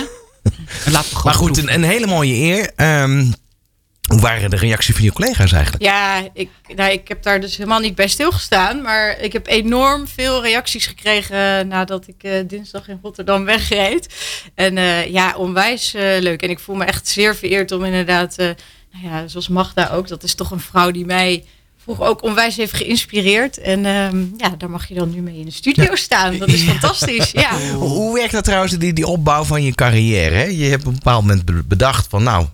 En Laten we gewoon Maar goed, een, een hele mooie eer. Ehm, hoe waren de reacties van je collega's eigenlijk? Ja, ik, nou, ik heb daar dus helemaal niet bij stilgestaan. Maar ik heb enorm veel reacties gekregen nadat ik eh, dinsdag in Rotterdam wegreed. En eh, ja, onwijs eh, leuk. En ik voel me echt zeer vereerd om inderdaad, eh, nou ja, zoals Magda ook. Dat is toch een vrouw die mij vroeger ook onwijs heeft geïnspireerd. En ehm, ja, daar mag je dan nu mee in de studio staan. Dat is fantastisch. Ja. Hoe- werkt dat trouwens, die, die opbouw van je carrière? Hè? Je hebt op een bepaald moment be- bedacht van nou,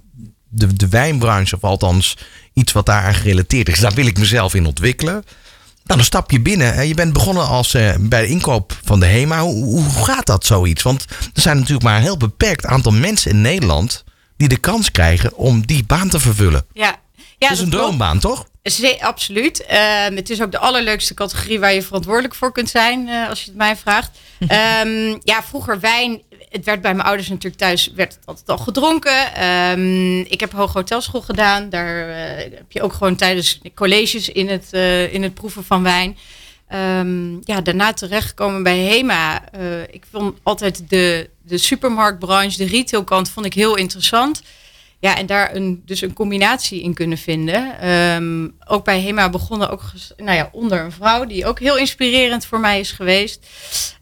de, de wijnbranche, of althans iets wat daaraan gerelateerd is, daar wil ik mezelf in ontwikkelen. Nou, dan stap je binnen. hè. Je bent begonnen als, eh, bij de inkoop van de HEMA. Hoe, hoe gaat dat zoiets? Want er zijn natuurlijk maar een heel beperkt aantal mensen in Nederland die de kans krijgen om die baan te vervullen. Ja. dat Ja, is een droombaan, toch? Zee, absoluut. Ehm, het is ook de allerleukste categorie waar je verantwoordelijk voor kunt zijn, eh, als je het mij vraagt. Ehm, ja, vroeger wijn. Het werd bij mijn ouders natuurlijk thuis werd het altijd al gedronken. Ehm, ik heb hoge hotelschool gedaan. Daar eh, heb je ook gewoon tijdens colleges in het, eh, in het proeven van wijn. Ehm, ja, daarna terechtgekomen bij Hema. Eh, ik vond altijd de, de supermarktbranche, de retailkant, vond ik heel interessant. Ja, en daar een, dus een combinatie in kunnen vinden. Ehm, ook bij HEMA begonnen ook nou ja, onder een vrouw die ook heel inspirerend voor mij is geweest.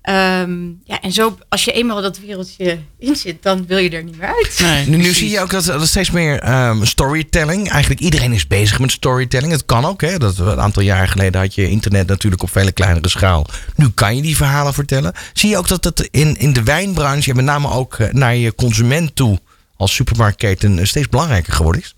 Ehm, ja, en zo, als je eenmaal dat wereldje in zit, dan wil je er niet meer uit. Nee, Nu, zie je ook dat er steeds meer ehm, storytelling. Eigenlijk iedereen is bezig met storytelling. Het kan ook. Hè? Dat, een aantal jaar geleden had je internet natuurlijk op veel kleinere schaal. Nu kan je die verhalen vertellen. Zie je ook dat het in, in de wijnbranche, en met name ook eh, naar je consument toe, als supermarktketen, eh, steeds belangrijker geworden is?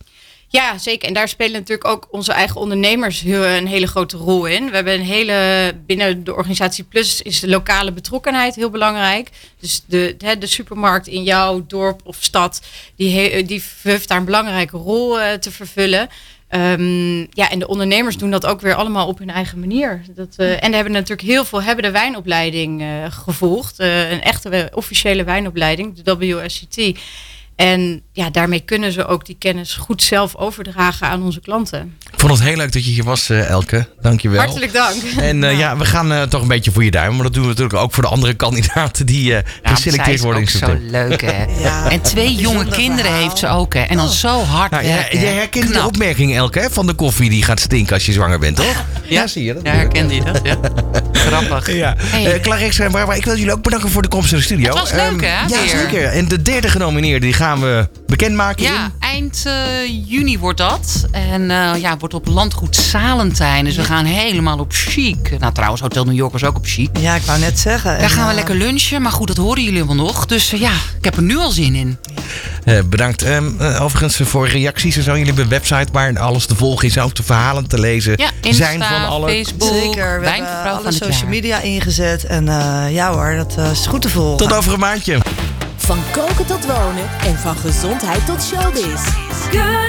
Ja, zeker. En daar spelen natuurlijk ook onze eigen ondernemers een hele grote rol in. We hebben een hele, binnen de organisatie Plus is de lokale betrokkenheid heel belangrijk. Dus de, de, supermarkt in jouw dorp of stad, die, die heeft daar een belangrijke rol eh, te vervullen. Ehm, ja, en de ondernemers doen dat ook weer allemaal op hun eigen manier. Dat, eh, en hebben natuurlijk heel veel hebben de wijnopleiding gevolgd. Een echte officiële wijnopleiding, de WSCT. En ja, daarmee kunnen ze ook die kennis goed zelf overdragen aan onze klanten. Ik vond het heel leuk dat je hier was, eh, Elke. Dankjewel. Hartelijk dank. En eh, ja, we gaan eh, toch een beetje voor je duimen. Maar dat doen we natuurlijk ook voor de andere kandidaten die eh Ja, geselecteerd is worden in ook zo leuk, hè? Ja, En twee jonge kinderen verhaal. heeft ze ook, hè? En dan zo hard Nou, jij, werken, jij hè? herkent de opmerking, Elke, hè, van de koffie die gaat stinken als je zwanger bent, toch? Ja, zie je dat? Ja, herkende je dat? Ja. Grappig. Ja. Hey. En Barbara, ik wil jullie ook bedanken voor de komst in de studio. Het was leuk, Ehm, hè, Ja, zeker. En de derde genomineerde die gaan we bekendmaken Ja, in... eind eh, juni wordt dat. En eh, ja, wordt op landgoed Salentijn. Dus we gaan helemaal op chic. Nou, trouwens, Hotel New York was ook op chic. Ja, ik wou net zeggen. Daar En, gaan we eh, lekker lunchen. Maar goed, dat horen jullie allemaal nog. Dus eh, ja, ik heb er nu al zin in. Eh, bedankt. Ehm, eh, overigens voor reacties en zo. Jullie hebben een website waar alles te volgen is. Ook de verhalen te lezen Ja, Insta, zijn van alle... Facebook, Zeker, we hebben alle social media ingezet. En eh, ja hoor, dat is goed te volgen. Tot over een maandje. Van koken tot wonen en van gezondheid tot showbiz. Good.